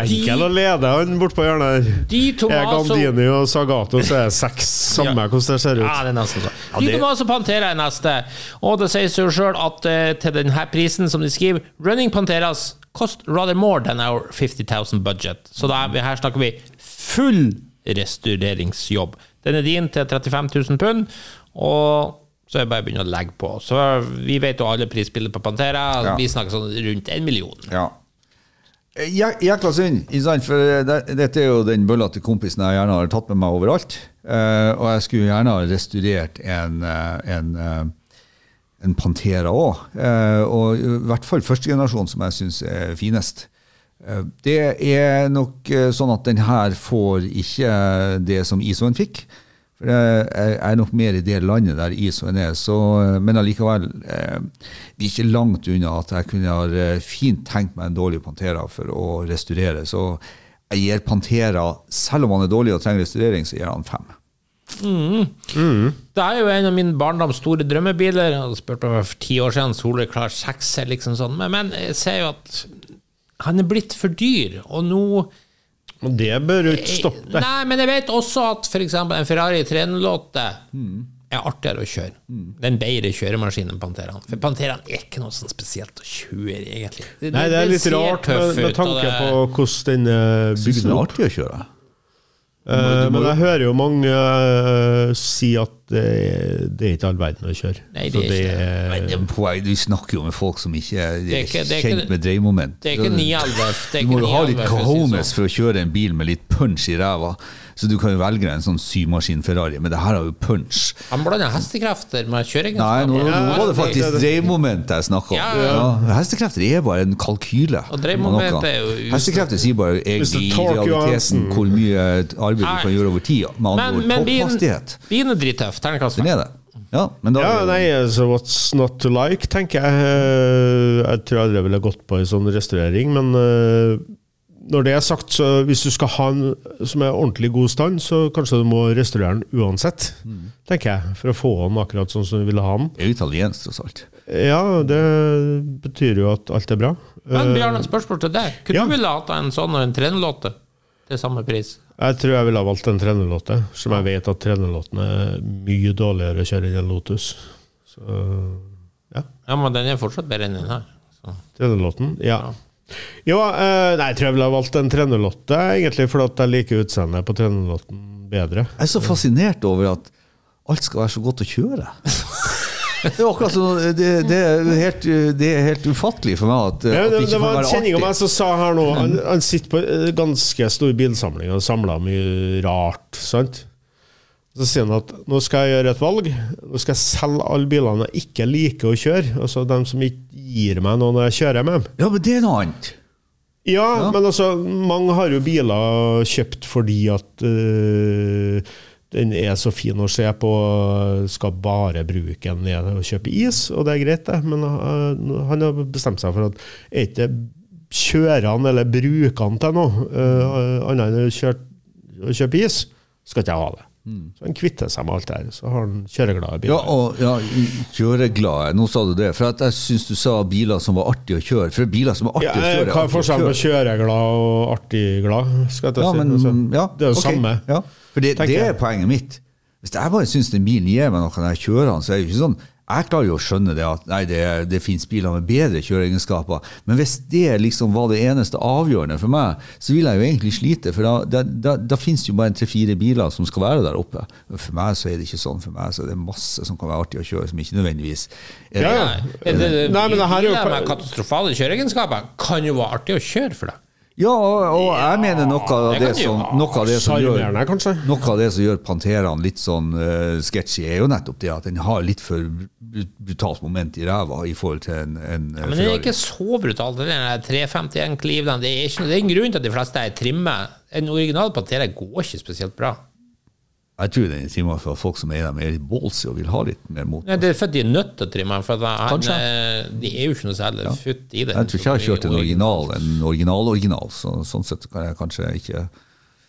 Enkel å lede han bort på hjørnet her. Di Er Gandini og Sagato, så er det seks. Samme Ja. hvordan det ser ut. Ja, det er nesten så. Ja, det- Tomaso Pantera er neste. Og det sier seg jo sjøl at eh, til denne prisen som de skriver, Running Panteras cost rather more than our 50 000 budget. Så da er vi, her snakker vi full restaureringsjobb. Den er din til 35 000 pund, og så er det bare å begynne å legge på. Så vi vet jo alle prisbildet på Pantera. Ja. Vi snakker sånn rundt en million. Ja. Jæ- Jækla synd, for det, dette er jo den bøllete kompisen jeg gjerne har tatt med meg overalt. Eh, og jeg skulle gjerne ha restaurert en, eh, en, eh, en Pantera òg. og i hvert fall første generasjon, som jeg syns er finest. Det er nok sånn at den her får ikke det som ISO-en fikk. For jeg jeg er nok mer i det landet der ISO-en er. Så, eh, men allikevel, eh, vi er ikke langt unna at jeg kunne ha eh, fint tenkt meg en dårlig Pantera for å restaurere. Så jeg gir Pantera, selv om han er dårlig og trenger restaurering, så gir han fem. Det er jo en av mine barndoms store drømmebiler. Jeg hadde spurt meg for ti år siden, soleklar sekser, liksom sånn. Men, men jeg ser jo at han er blitt for dyr, og nå Og det bør ikke stoppe det. Nei, men jeg vet også at f.eks. en Ferrari 308 er artigere å kjøre. Det er en bedre kjøremaskin enn Panteraen. For Panteraen er ikke noe sånn spesielt å kjøre, egentlig. Nei, det er litt rart med, med tanke på hvordan den er opp Synes det er artig å kjøre. Eh, men jeg hører jo mange uh, si at det, det er ikke all verden å kjøre. Nei, det Så er ikke det. Men det er poeng, Du snakker jo med folk som ikke er, er ikke- det er ikke- kjent med dreiemoment. Det er ikke 911. Det er Du må jo ha litt 911, si cojones sånn. for å kjøre en bil med litt punch i ræva. Så du kan jo velge deg en sånn symaskin Ferrari, men det her har jo punch. Han blander hestekrefter med Nei, kjøreegenskaper. nå, nå var det faktisk dreiemomentet jeg snakka om. Ja, Ja, ja. hestekrefter er bare en kalkyle. Og er jo- Hestekrefter sier bare egentlig i realiteten hvor mye arbeid du kan gjøre over tid. Med andre Men, ord topphastighet. bilen er drittøff. Terningkast fem. det. Ja, men da Ja, nei, altså, what's not to like, tenker jeg. Eh, Jeg tror aldri jeg ville gått på en sånn restaurering, men eh, når det er sagt, så hvis du skal ha en som er ordentlig god stand, så kanskje du må restaurere den uansett, tenker jeg, for å få den akkurat sånn som du ville ha den. det er italiensk, tross alt. Ja, det betyr jo at alt er bra. Men Bjørn, et spørsmål til deg. Kunne Ja. du ville hatt en sånn og en trenerlåte til samme pris? Jeg tror jeg ville ha valgt en trenerlåte, som jeg vet at trenerlåten er mye dårligere å kjøre enn en Lotus. Så ja. Ja, men den er fortsatt bedre enn den her. Trenerlåten? ja. Ja. Jo, eh, nei, jeg tror jeg ville ha valgt en trenerlotte, egentlig, fordi at jeg liker utseendet på trenerlotten bedre. Jeg er så fascinert over at alt skal være så godt å kjøre. Det er akkurat sånn, det, det, er helt, det er helt ufattelig for meg at, Ja, at det, det det var en kjenning av meg som sa her nå Han, han sitter på en ganske stor bilsamling og samler mye rart. sant? Så sier han at nå skal jeg gjøre et valg. Nå skal jeg selge alle bilene jeg ikke liker å kjøre. Altså dem som ikke gir meg noe når jeg kjører med dem. Ja, men det er noe annet. Ja, men altså, mange har jo biler kjøpt fordi at uh, den er så fin å se på, skal bare bruke den ned og kjøpe is, og det er greit, det. Men uh, han har bestemt seg for at jeg ikke kjører han eller bruker han til noe uh, annet enn å kjøpe is, skal ikke jeg ha det. Så han kvitter seg med alt det her. Så har han kjøreglade biler. Ja, og ja, kjøreglade. Nå sa du det. For at jeg syns du sa biler som var artige å kjøre. For biler som er Ja, artige å kjøre, hva er forskjellen på kjøre. kjøreglad og artigglad? Skal jeg ta Ja, si. men, Altså, ja, det er jo okay. samme. Ja. For det, det er poenget mitt. Hvis jeg bare syns den bilen gir meg noe når jeg kjører den, så er det jo ikke sånn Jeg klarer jo å skjønne det at nei, det, det finnes biler med bedre kjøreegenskaper, men hvis det liksom var det eneste avgjørende for meg, så vil jeg jo egentlig slite, for da, da, da, da finnes det jo bare tre-fire biler som skal være der oppe. For meg så er det ikke sånn. For meg så er det masse som kan være artig å kjøre, som ikke nødvendigvis er Ja, ja. Det, det, Nei, men det her er jo- biler med katastrofale kjøreegenskaper kan jo være artig å kjøre for deg. Ja, og, og jeg mener noe av det som, noe av det som gjør? Noe av det som gjør Panteraen litt sånn uh, sketchy, er jo nettopp det at den har litt for brutalt moment i ræva i forhold til en, en ja, Men det er ikke så brutalt. Er 351 Cleveland. Det er, ikke, det er en grunn til at de fleste er trimme. En original Pantera går ikke spesielt bra. Jeg tror den er trimma for folk som er dem, er litt ballsy og vil ha litt mer mot. Nei, det er fordi de er nødt til å trimme for de er jo ikke noe særlig futt i det. Jeg tror ikke jeg har kjørt en original, en original-original, så sånn sett kan jeg kanskje ikke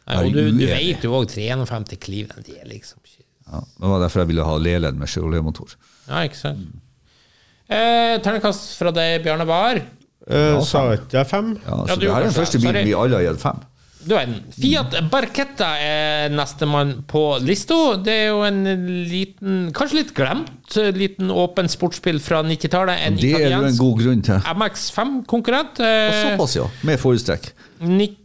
Nei, og du, du vet jo òg 53 Cleveland, de er liksom ikke ja, Det var derfor jeg ville ha Lelen med Chevrolet-motor. Ja, ikke sant. Eh, Ternekast fra deg, Bjarne Bahr. Eh, sa ikke jeg fem? Ja, Ja, så du det her er den første bilen vi alle har gitt fem. Du er den. Fiat Barchetta er nestemann på lista. Det er jo en liten, kanskje litt glemt, liten åpen sportsbil fra 90-tallet. Det er jo en god grunn til. MX5-konkurrent. Og såpass, ja. Med forestrekk.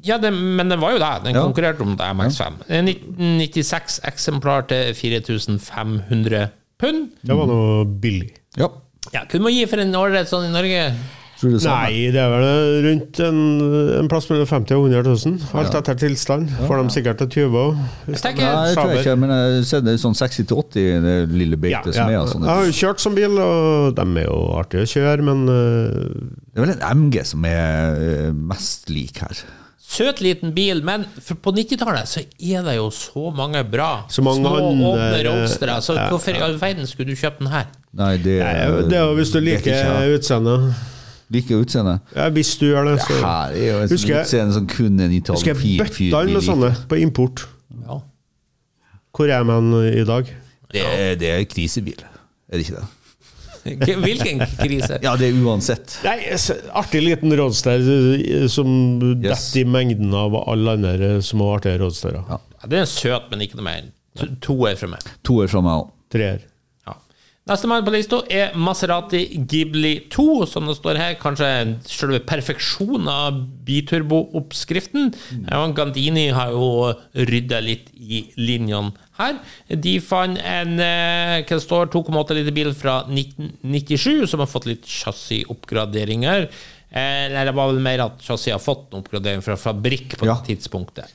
Ja, det, men den var jo det. Den Ja. konkurrerte om det MX5. En 1996 eksemplar til 4500 pund. Det var noe billig. Ja. Ja, Kunne man gi for en årrett sånn i Norge? Tror du det? Nei, det er vel rundt en, en plass mellom 50 og 100 000. Alt etter tilstand. Får de sikkert til 20 òg. Jeg tenker- Nei, jeg tror ikke, men jeg ser det er sånn 60-80 det lille Ja, beitet ja. som er. Jeg Sånn. har jo kjørt som bil, og de er jo artige å kjøre, men eh, Det er vel en MG som er eh, mest lik her. Søt liten bil, men for på 90-tallet så er det jo så mange bra Så mange små, andre- åpne roadstere. Så Ja, hvorfor i all verden skulle du kjøpe den her? Nei, det, nei, det er jo hvis du jeg. liker utseendet. Liker utseendet. Ja, hvis du gjør det, så Her er jo en sånn Husker jeg- utseende som kun en Husker jeg italien bøtta inn med sånne på import. Ja. Hvor er man i dag? Det, er- det er krisebil, er det ikke det? Hvilken krise? Ja, det er uansett. Nei, Artig liten roadster eh, som Yes. detter i mengden av alle andre små artige roadsterer. Ja. Ja, det er søt, men ikke noe mer. To, år fra meg. To år fra meg òg. Treer. Nestemann på lista er Maserati Ghibli 2, som det står her. Kanskje selve perfeksjonen av biturbo-oppskriften. Ja, Gandini har jo rydda litt i linjene her. De fant en eh, hva det står 2,8 liter bil fra 1997 som har fått litt chassisoppgraderinger. Eller Nei, det var vel mer at chassis har fått en oppgradering fra fabrikk på Ja. tidspunktet.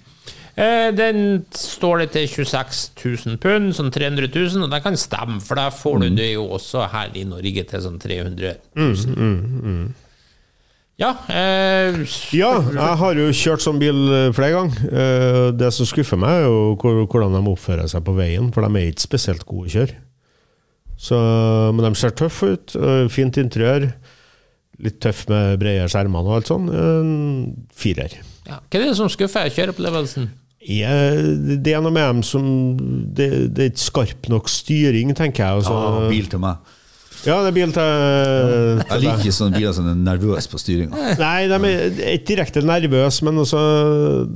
Eh, Den står det til 26 000 pund, sånn 300 000, og det kan stemme, for da får du det jo også her i Norge til sånn 300 000. Ja, eh, Ja, jeg har jo kjørt sånn bil eh, flere ganger. Eh, Det som skuffer meg, er jo hvordan de oppfører seg på veien, for de er ikke spesielt gode å kjøre. Så, men de ser tøffe ut. Fint interiør. Litt tøff med brede skjermer og alt sånn. Firer. ja. Hva er det som skuffer kjøreopplevelsen? Det er noe med dem som Det, det er ikke skarp nok styring, tenker jeg. Altså, Ja, bil til meg. Ja, det er bil til, Jeg liker sånne biler som er nervøse på styringa. Nei, de er ikke direkte nervøse, men også,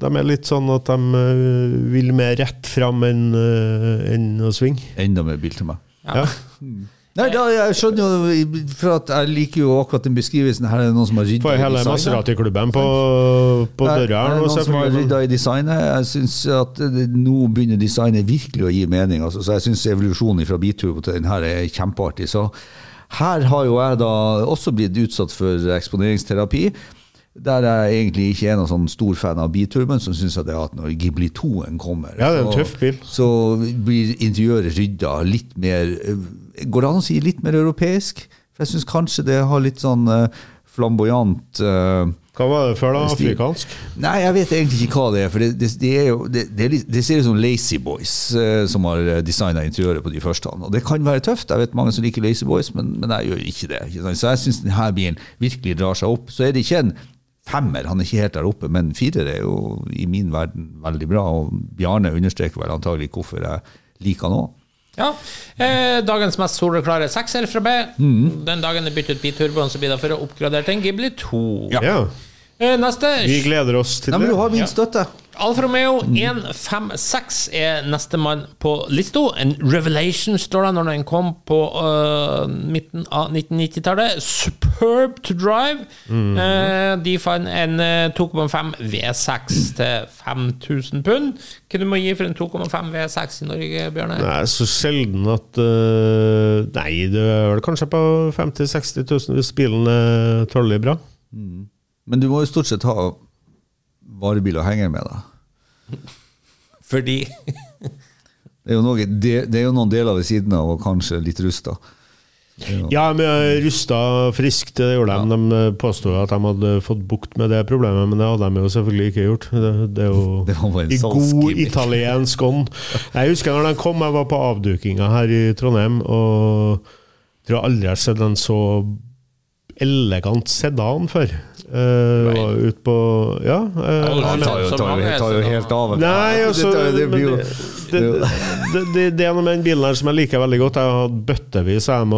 de er litt sånn at de øh, vil mer rett fram enn øh, enn å svinge. Enda mer bil til meg. Ja. Nei, da, jeg skjønner jo, for at jeg liker jo akkurat den beskrivelsen. Her er det noen som har rydda Får hele Maserati-klubben på, på Her døra. er det noen som har rydda i designet. Jeg synes at det, Nå begynner designet virkelig å gi mening. Altså, så jeg syns evolusjonen fra Biturbo til den her er kjempeartig. Så her har jo jeg da også blitt utsatt for eksponeringsterapi. Der jeg egentlig ikke er noen sånn stor fan av Biturboen, som syns jeg det er at når Ghibli 2-en kommer, Ja, det er en tøff bil. så blir interiøret rydda litt mer Går det an å si litt mer europeisk? For jeg syns kanskje det har litt sånn eh, flamboyant uh, Hva var det før, da? Afrikansk? Nei, jeg vet egentlig ikke hva det er. For det, det, det, er jo, det, er ser ut som Lazy Boys uh, som har designa interiøret på de første. Og det kan være tøft. Jeg vet mange som liker Lazy Boys, men, men jeg gjør ikke det. Ikke? Så jeg syns denne bilen virkelig drar seg opp. Så er det ikke en femmer, han er ikke helt der oppe, men firer er jo i min verden veldig bra. Og Bjarne understreker vel antagelig hvorfor jeg liker han òg. Ja. Eh, dagens mest soleklare sekser fra B. Mm. Den dagen det bytter ut biturboen, så blir det for å oppgradere til en Ghibli 2. Ja. Eh, neste. Vi gleder oss til Nei, men det. du har min støtte. Alfa Romeo 156 er nestemann på lista. En revelation står det når den kom på uh, midten av 1990-tallet. Superb to drive. Eh, de fant en uh, 2,5 V6 til 5000 pund. Hva du må gi for en 2,5 V6 i Norge, Bjørne? Nei, så sjelden at øh, Nei, det er vel kanskje på 50 000-60 000 hvis bilen er tålelig bra. Men du må jo stort sett ha varebil og henger med da? Fordi Det er jo, noe, det, det er jo noen deler ved siden av, og kanskje litt rusta. Ja, men rusta friskt, det gjorde de. De påstod at de hadde fått bukt med det problemet, men det hadde de jo selvfølgelig ikke gjort. Det, det er jo Det var bare en i god italiensk ånd. Jeg husker når de kom, jeg var på avdukinga her i Trondheim, og jeg tror aldri jeg har sett en så elegant sedan før. Uh, ut på Ja. Uh, Ja, Han tar jo, tar jo, tar jo helt av. Nei, altså, det, det, det, det, det, det, det er noe med den bilen her som jeg liker veldig godt. Jeg har hatt bøttevis og,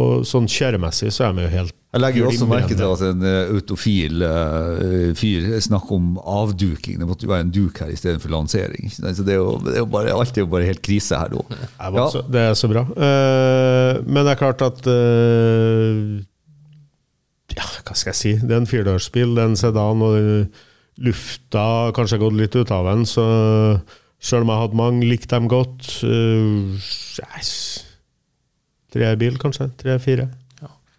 og sånn kjøremessig så er vi jo helt Jeg legger jo også merke til at en eh, autofil uh, fyr snakker om avduking. Det måtte jo være en duk her istedenfor lansering. Så det er jo, det er jo bare, alt er jo bare helt krise her nå. Ja. det er så bra. Uh, men det er klart at eh, Ja, hva skal jeg si? Det er en firedørsbil, det er en sedan, og lufta har kanskje gått litt ut av den, så sjøl om jeg hadde mange, likte dem godt uh, Tre bil, kanskje? Tre-fire.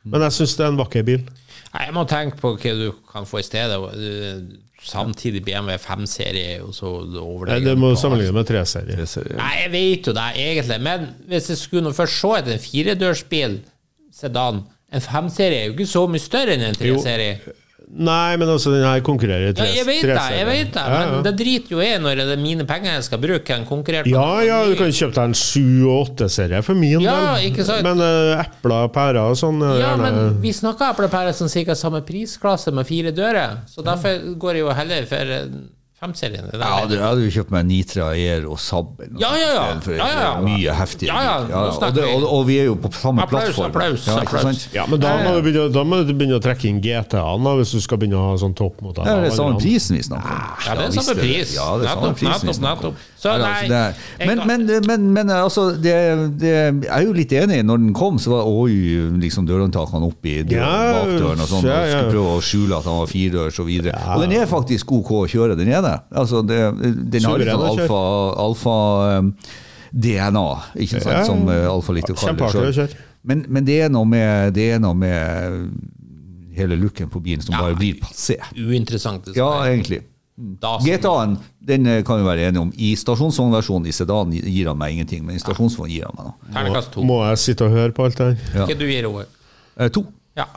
Men jeg syns det er en vakker bil. Nei, Jeg må tenke på hva du kan få i stedet. Eh, Samtidig BMW 5-serie og så Nei. Det må sammenligne med treserie. Nei, jeg vet jo det, egentlig. Men hvis jeg skulle først se etter en firedørsbil, sedan En 5-serie er jo ikke så mye større enn en 3-serie. Nei, men altså, den her konkurrerer i Ja, jeg vet det, treserie. jeg vet det, Ja, ja. men det driter jo jeg når det er mine penger jeg skal bruke. En konkurrert på Ja, ja, du kan kjøpe deg en 7- og 8-serie for min Ja, del. ikke sant? Men uh, epler og pærer og sånn er Ja, gjerne- men vi snakker epler og pærer som ca. samme prisklasse med fire dører, så derfor går jeg jo heller for eh, 5-serien. Det er Ja, jeg du, hadde jo kjøpt meg Nitra Air og Saab. Ja, ja, ja. for Ja, ja, ja. Mye heftigere. Ja, ja, og, det, vi. og, og vi er jo på samme Applaus, plattform. applaus, ja, applaus. Ja, men da må, du begynne, da må du begynne å trekke inn GTA-en hvis du skal begynne å ha sånn topp mot deg. Ja, det er samme prisen vi snakker om. Ja, det er samme pris. Ja, det er samme prisen vi nettopp, nettopp. Så nei, altså, det er- men, men, men, men altså, det, det, jeg er jo litt enig. Når den kom, så var oi, liksom dørhåndtakene opp i døren, Ja, bakdøren og sånn, ja, ja. skulle prøve å skjule at han var firedørs og videre. Og den er faktisk OK å kjøre, den er det. Altså, det den har litt Suveren sånn alfa, alfa um, DNA, ikke sant, Ja, ja. som uh, Alfa liker å kalle det kjøre. Men, men det er noe med, det er noe med hele looken på bilen som Ja. bare blir passé. Uinteressant. det Ja, egentlig. Da GTA-en den eh, kan vi være enige om. I stasjonsvognversjonen i sedan gir han meg ingenting, men i stasjonsvogn gir han meg noe. Må. Må jeg sitte og høre på alt det her? Ja. Hva du gir Roar? Eh, to. Ja.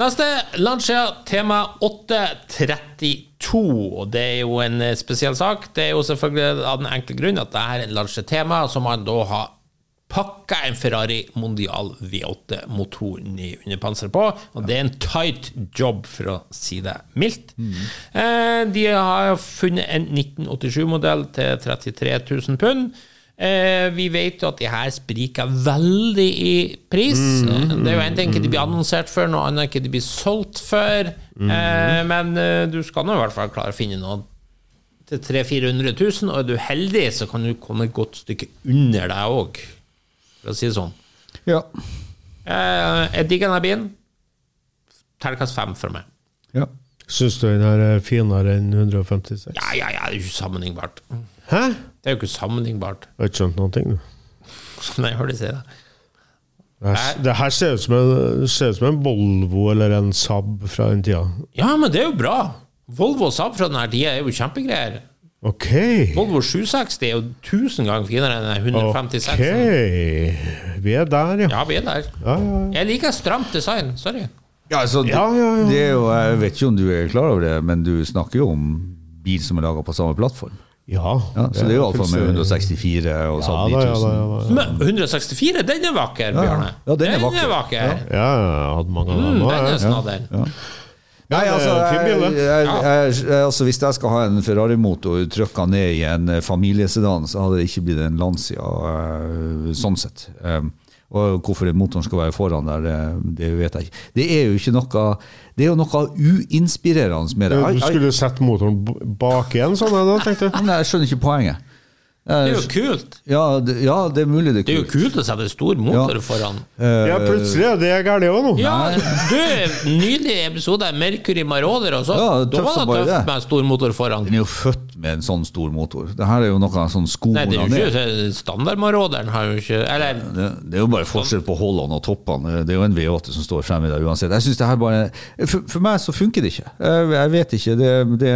Neste Lancia Tema 832. Og det er jo en eh, spesiell sak. Det er jo selvfølgelig av den enkle grunn at det er en Lancia Tema som man da har pakka en Ferrari Mondial V8-motor ned underpanser på. Og det er en tight job, for å si det mildt. Eh, de har funnet en 1987-modell til 33 000 pund. Eh, vi vet jo at de her spriker veldig i pris. Eh, Det er jo en ting ikke de blir annonsert for, noe annet ikke de blir solgt for. Eh, men eh, du skal nå i hvert fall klare å finne noe til 300 000-400 000, og er du heldig, så kan du komme et godt stykke under deg òg, for å si det sånn. Ja. Eh, jeg digger denne bilen. Terningkast fem for meg. ja. Syns du den her er finere enn 156? Ja, ja, ja, det er jo ikke sammenlignbart. Hæ? Det er jo ikke sammenlignbart. Jeg har ikke skjønt noen ting, du. Nei, jeg hører de si det. Det her, det her ser ut som en, ser ut som en Volvo eller en Saab fra den tida. Ja, men det er jo bra. Volvo og Saab fra denne tida er jo kjempegreier. Ok. Volvo 760 er jo tusen ganger finere enn 156. Ok. Vi er der, ja. Ja, vi er der. Ja, ja, ja. Jeg liker stramt design. Sorry. Ja, altså, det, Ja, ja, ja. det er jo, jeg vet ikke om du er klar over det, men du snakker jo om bil som er laga på samme plattform. ja. Ja, så det er jo iallfall med fullstendig- 164 og ja 9000. ja. Men 164, den er vakker, Bjørne. Ja, den er vakker. vakker. Ja, jeg hadde mange av Mm, den er snadder. Nei, altså, jeg, jeg, jeg, altså Hvis jeg skal ha en Ferrari-motor trykka ned i en eh, familiesedan, så hadde det ikke blitt en Lancia, eh, sånn sett. Um, og hvorfor motoren skal være foran der, det, vet jeg ikke. Det er jo ikke noe Det er jo noe uinspirerende med det. Du skulle sette motoren bak igjen, sånn da, tenkte jeg. Jeg skjønner ikke poenget. Det er jo kult. ja, det, ja, det er mulig det Det er er jo kult. kult å sette stor motor Ja. foran. Ja, plutselig er det gærent òg nå. Ja, du, Nydelig episode av Mercury Marauder og så. Ja, da var det tøft det. med en stor motor foran. Den er jo født med en sånn stor motor. Det her er jo noe sånn skoene Nei, det er jo ikke standardmaråderen har jo ikke Eller Det, det er jo bare forskjell på hullene og toppene. Det er jo en V8 som står fremme der uansett. Jeg synes det her bare For, for meg så funker det ikke. Jeg, jeg vet ikke. Det, det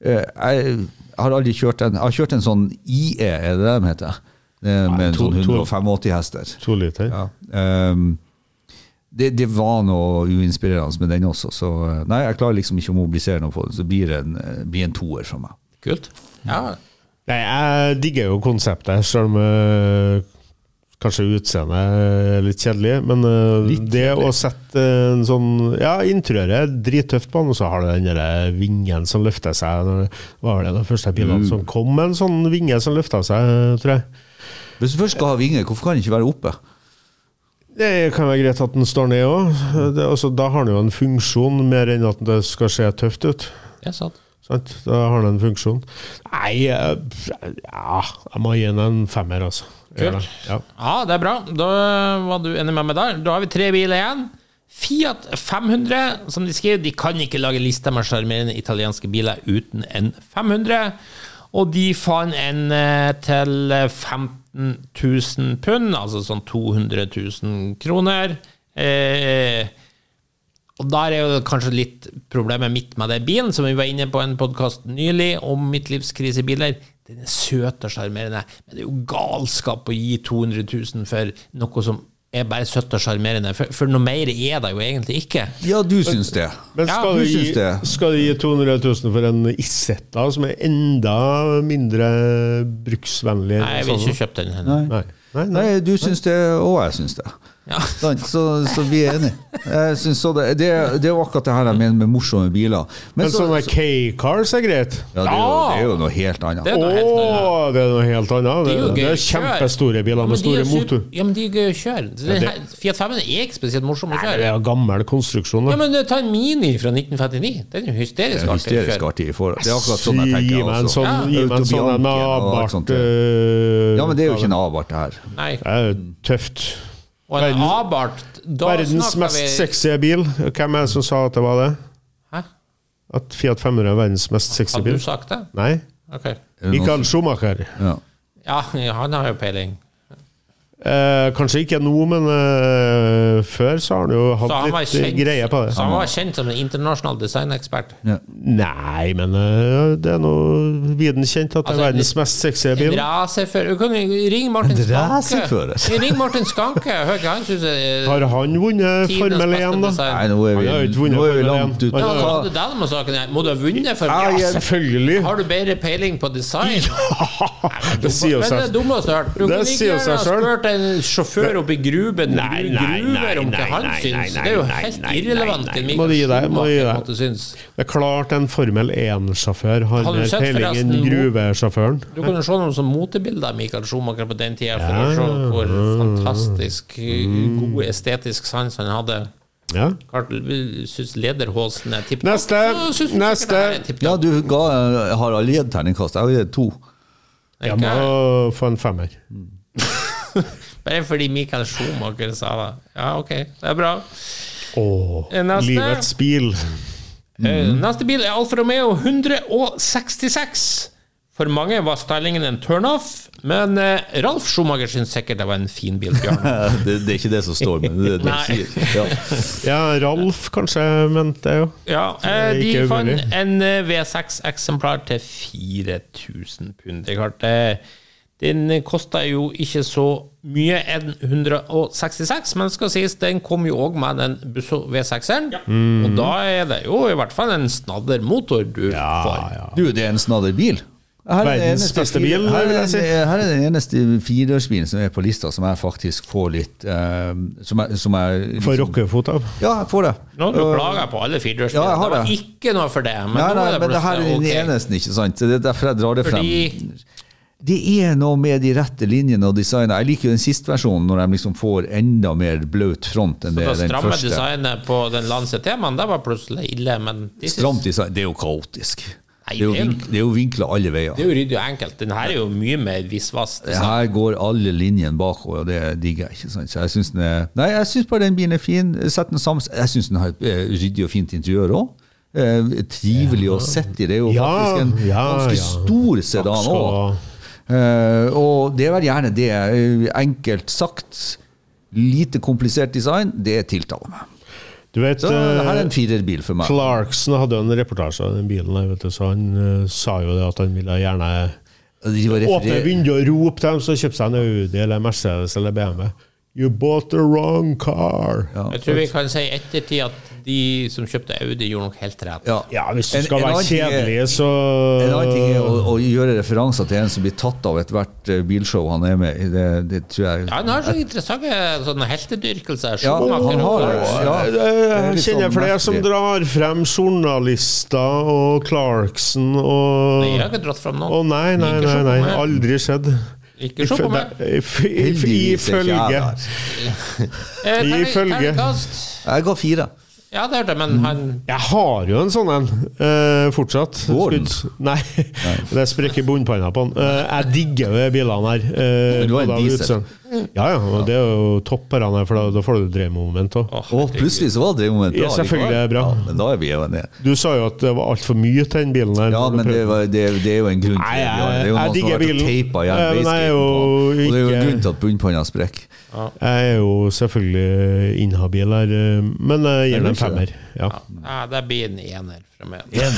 eh, jeg, har aldri kjørt en Jeg har kjørt en sånn IE, er det det de heter? Med en to- sånn 185 hester. To liter. Ja. Um, det, det var noe uinspirerende med den også, så eh, nei, jeg klarer liksom ikke å mobilisere noe på den. Så blir det en, eh, blir en toer for meg. Kult. Ja. Nei, jeg digger jo konseptet, selv om eh, kanskje utseendet er litt kjedelig. Men litt det å sette en sånn Ja, interiøret er drittøft på den, og så har du den der vingen som løfter seg. Var det den første bilene som kom med en sånn vinge som løfta seg, tror jeg. Hvis du først skal ha vinge, hvorfor kan den ikke være oppe? Det kan være greit at den står ned òg. Altså, da har den jo en funksjon, mer enn at det skal se tøft ut. Det er sant. Sant? Da har den en funksjon. Nei, eh, ja, jeg må gi den en femmer, altså. Det. Ja. Ja, det er bra. Da var du enig med meg der. Da har vi tre biler igjen. Fiat 500, som de skriver, de kan ikke lage lister med sjarmerende italienske biler uten en 500. Og de fant en eh, til 15 000 pund, altså sånn 200 000 kroner. Eh, og der er jo kanskje litt problemet mitt med den bilen, som vi var inne på en podkast nylig om midtlivskrisebiler. Den er søt og sjarmerende, men det er jo galskap å gi 200 000 for noe som er bare søtt og sjarmerende. For, for noe mer er det jo egentlig ikke. Ja, du syns det. Men skal, du du gi, syns det. skal du gi 200 000 for en Isetta som er enda mindre bruksvennlig? Nei, jeg vil ikke kjøpe den. Nei. Nei. Nei, nei. Nei, du syns det, og jeg syns det. Ja. Så, så vi er enige. Jeg så det, det, det er jo akkurat det her jeg mener med morsomme biler. Men Men så, sånne så, K-cars er greit? ja, det, er jo, det er jo noe helt annet. Det er noe helt annet. det er noe helt annet. Det, Det er det er kjempestore biler med store er motor. Ja, men de er gøy å kjøre. Fiat 5 er ikke spesielt morsom å Nei, det kjøre. er gammel konstruksjon. Ja, men Ta en Mini fra 1959. Den er jo Det hysterisk er artig å hysterisk artig For. Det er akkurat sånn jeg Gi tenker meg en sånn, Ja. gi meg en sånn en sånt. avbart øh, Ja, men det er jo ikke en Abart, det her. Nei. Det er tøft. Og en Verdens- Abarth Da Verdens mest vi sexy bil. Hvem er det som sa at det var det? Hæ? At Fiat 500 er verdens mest sexy Hadde bil? du sagt det? Nei. Ok. Det noen Michael Schumacher. Ja. Ja, han har jo peiling. Eh, kanskje ikke nå, men eh, før så har han jo hatt han litt kjent, greie på det. så han var kjent som en internasjonal designekspert. Ja. Nei, men uh, det er noe viden kjent at det Altså, er verdens mest sexy En bil. racerfører ringe Martin Skanke. Ring Martin Skanke. Hør hva han synes, uh, Har han vunnet Formel 1, da? Nei, nå er vi, nå er vi langt 1. ute. Ja, hva hadde det med saken her? Må du ha vunnet for Ja, Ja, selvfølgelig! Har du bedre peiling på design? Det sier jo Men det seg hørt. Du kan ikke gjerne ha spurt en sjåfør oppe i Gruben Nei, nei, nei, gruver om hva han syns. Det er jo helt irrelevant nei, til nei. Må du gi deg, må gi deg. Det er klart en Formel 1-sjåfør har mer peiling enn gruvesjåføren. Du kan jo se noen sånne motebilder av Michael Schumacher på den tida, for Ja. å se hvor fantastisk uh, god estetisk sans han hadde. Ja. Syns lederhosen er tipp Neste. Neste. Ja, du ga, har alle gitt terningkast. Jeg har gitt to. Jeg må få en femmer. Bare fordi Michael Schumacher sa det. Ja, ok, det er bra. Neste. livets bil. Mm. Neste bil er Alfa Romeo 166. For mange var stylingen en turnoff, men eh, Ralf Schumacher syns sikkert det var en fin bil. Bjørn. Det, det er ikke det som står, men det det sier. Ja. Ja, Ralf kanskje mente det jo. Ja, eh, de Ikke fant en eh, V6-eksemplar til 4000 pund. Det er klart, eh, den kosta jo ikke så mye, enn 166, men skal sies, den kom jo òg med den Busso V6-eren. Og da er det jo i hvert fall en snadder motor du får. Ja. Du, det er en snadder bil. Her er, Verdens beste bil, her, vil jeg si. her er den eneste firedørsbilen som er på lista som jeg faktisk får litt uh, Som jeg, som jeg Får rockefot av. Ja, jeg får det. Nå du klaga på alle firedørsbiler. Ja, har det var det. ikke noe for det. Men, Nei, nå nei, er det men det her er den okay. eneste, ikke sant? Det er derfor jeg drar det frem. Fordi Det er noe med de rette linjene og designet. Jeg liker jo den siste versjonen, når de liksom får enda mer blaut front enn det det den stramme første. designet på den Lancia T-mannen, det var plutselig ille. Men Stramt design. Det er jo kaotisk. Nei, Det er jo, det er vink, det er jo vinkla alle veier. Det er jo ryddig og enkelt. Den her er jo mye mer visvas. Her går alle linjene bakover, og det digger jeg ikke. Sant? Så jeg synes Nei, jeg syns bare den bilen er fin. Sett den sammen Jeg syns den har et eh, ryddig og fint interiør òg. Eh, trivelig å sitte i. Det er jo Ja, faktisk en ja, ganske ja. stor sedan òg. Ha. og det er vel gjerne det. eh, Enkelt sagt, lite komplisert design, det tiltaler meg. Du vet Så det her er eh, en firerbil for meg. Clarkson hadde jo en reportasje av den bilen, vet så han uh, sa jo det at han ville gjerne åpne vinduet og rope til dem som kjøpte seg en Audi eller Mercedes eller BMW. You bought the wrong car. Ja. Jeg tror vi kan si i ettertid at de som kjøpte Audi, gjorde nok helt rett. Ja. Ja, hvis du skal en være ting er- kjedelig, så En annen ting er å, å gjøre referanser til en som blir tatt av ethvert eh, bilshow han er med i. Det, det tror jeg Ja, han har så interessante sånne heltedyrkelser. Ja, han har det. Ja, Jeg er kjenner sånn flere som drar frem journalister og Clarkson og Nei, jeg har ikke dratt frem Å noen. nei, nei, Ikke nei, nei, aldri skjedd. Ikke se på meg. Ifølge Ifølge. Eh. Jeg ga fire. Ja, det hørte jeg, men han Jeg har jo en sånn en uh, fortsatt. Den? Skudd- Nei, det sprekker bunnpanna på den. Uh, jeg digger jo de bilene her. Uh, Men du har en diesel? Ja, ja, og det er jo topp her, for da, da får du drevmoment òg. Og plutselig så var det drevmoment. Ja, selvfølgelig er det bra. Ja, men da er vi enige. Du sa jo at det var altfor mye til den bilen her. Ja, men det, var, det, det er jo en grunn til Nei, det. jeg- Det er jo noen som har vært og teipa igjen Eh, jo. Og det er jo en grunn til at bunnpanna sprekker. Jeg er jo selvfølgelig inhabil her, eh, men jeg gir Er den en femmer. Ja. Ja, det blir en ener fra meg. Ja,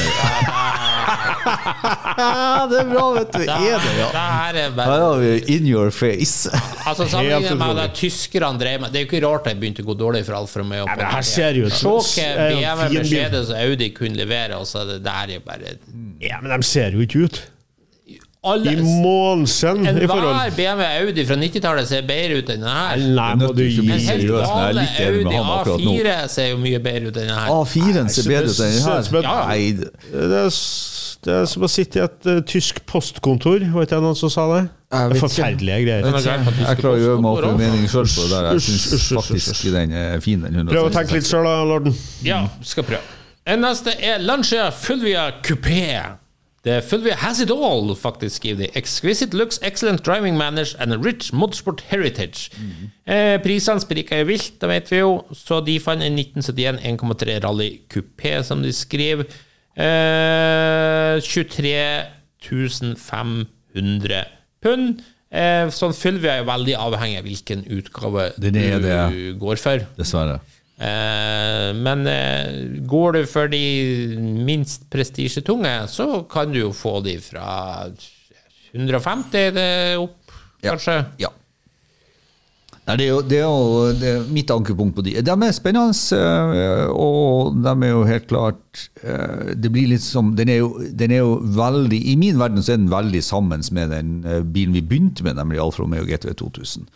det er bra, vet du. Det, Ener, ja. det her er bare har vi in your face. Altså Sammenlignet med det tyskerne drev med Det er jo ikke rart det begynte å gå dårlig for Alfa Romeo. Ja, det her ser jo ut Se hva en BMW. Mercedes og Audi kunne levere, og så er det der jo bare ja, men de ser jo ikke ut. alle, I målsen i Enhver forhold BMW Audi fra 90-tallet ser bedre ut enn denne her. Nei, må du gi En helt gale jeg er litt enig med Audi han akkurat nå. A4 ser jo mye bedre ut enn denne her. A4-en ser bedre ut enn denne her. Nei, det- er, det er som å sitte i et uh, tysk postkontor. Vet jeg noen som sa det? Jeg Det vet. Forferdelige greier. Jeg, det Jeg klarer klarer å gjøre meg opp en mening sjøl på det. Jeg syns faktisk den er fin, Prøv å tenke litt sjøl, da, lorden. Ja, skal prøve. En neste er Lancia Fulvia Coupé. The Fulvia has it all, faktisk, skriver de. Exquisite looks, excellent driving manners and a rich motorsport heritage. Eh, prisene spriker vilt, det vet vi jo, så de fant en 1971 1,3 Rally Coupé, som de skriver. Eh, 23 500 pund. Eh, sånn vi er veldig avhengig av hvilken utgave Den er du det. går for. Dessverre. Eh, men eh, går du for de minst prestisjetunge, så kan du jo få de fra 150 det opp, kanskje. Ja. Nei, det er jo, det er jo det er mitt ankepunkt på de. De er spennende, eh, og de er jo helt klart eh, Det blir litt som den er, jo, den er jo veldig I min verden så er den veldig sammen med den eh, bilen vi begynte med, nemlig Alfa Romeo GTV 2000.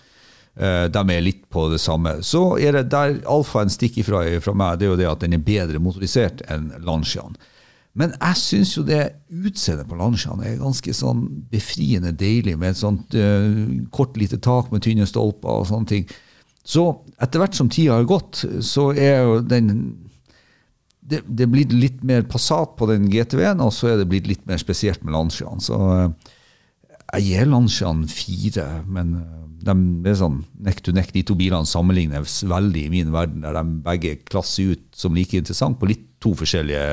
Eh, De er litt på det samme. Så er det der alfaen stikker fra, fra meg, det er jo det at den er bedre motorisert enn Lanciaen. Men jeg syns jo det utseendet på Lanciaen er ganske sånn befriende deilig, med et sånt uh, kort lite tak med tynne stolper og sånne ting. Så etter hvert som tida har gått, så er jo den det, det er blitt litt mer Passat på den GTV-en, og så er det blitt litt mer spesielt med Lanciaen. Så uh, jeg gir Lanciaen fire, men uh, de er sånn neck to neck. De to bilene sammenlignes veldig i min verden, der de begge klasser ut som like interessant på litt to forskjellige,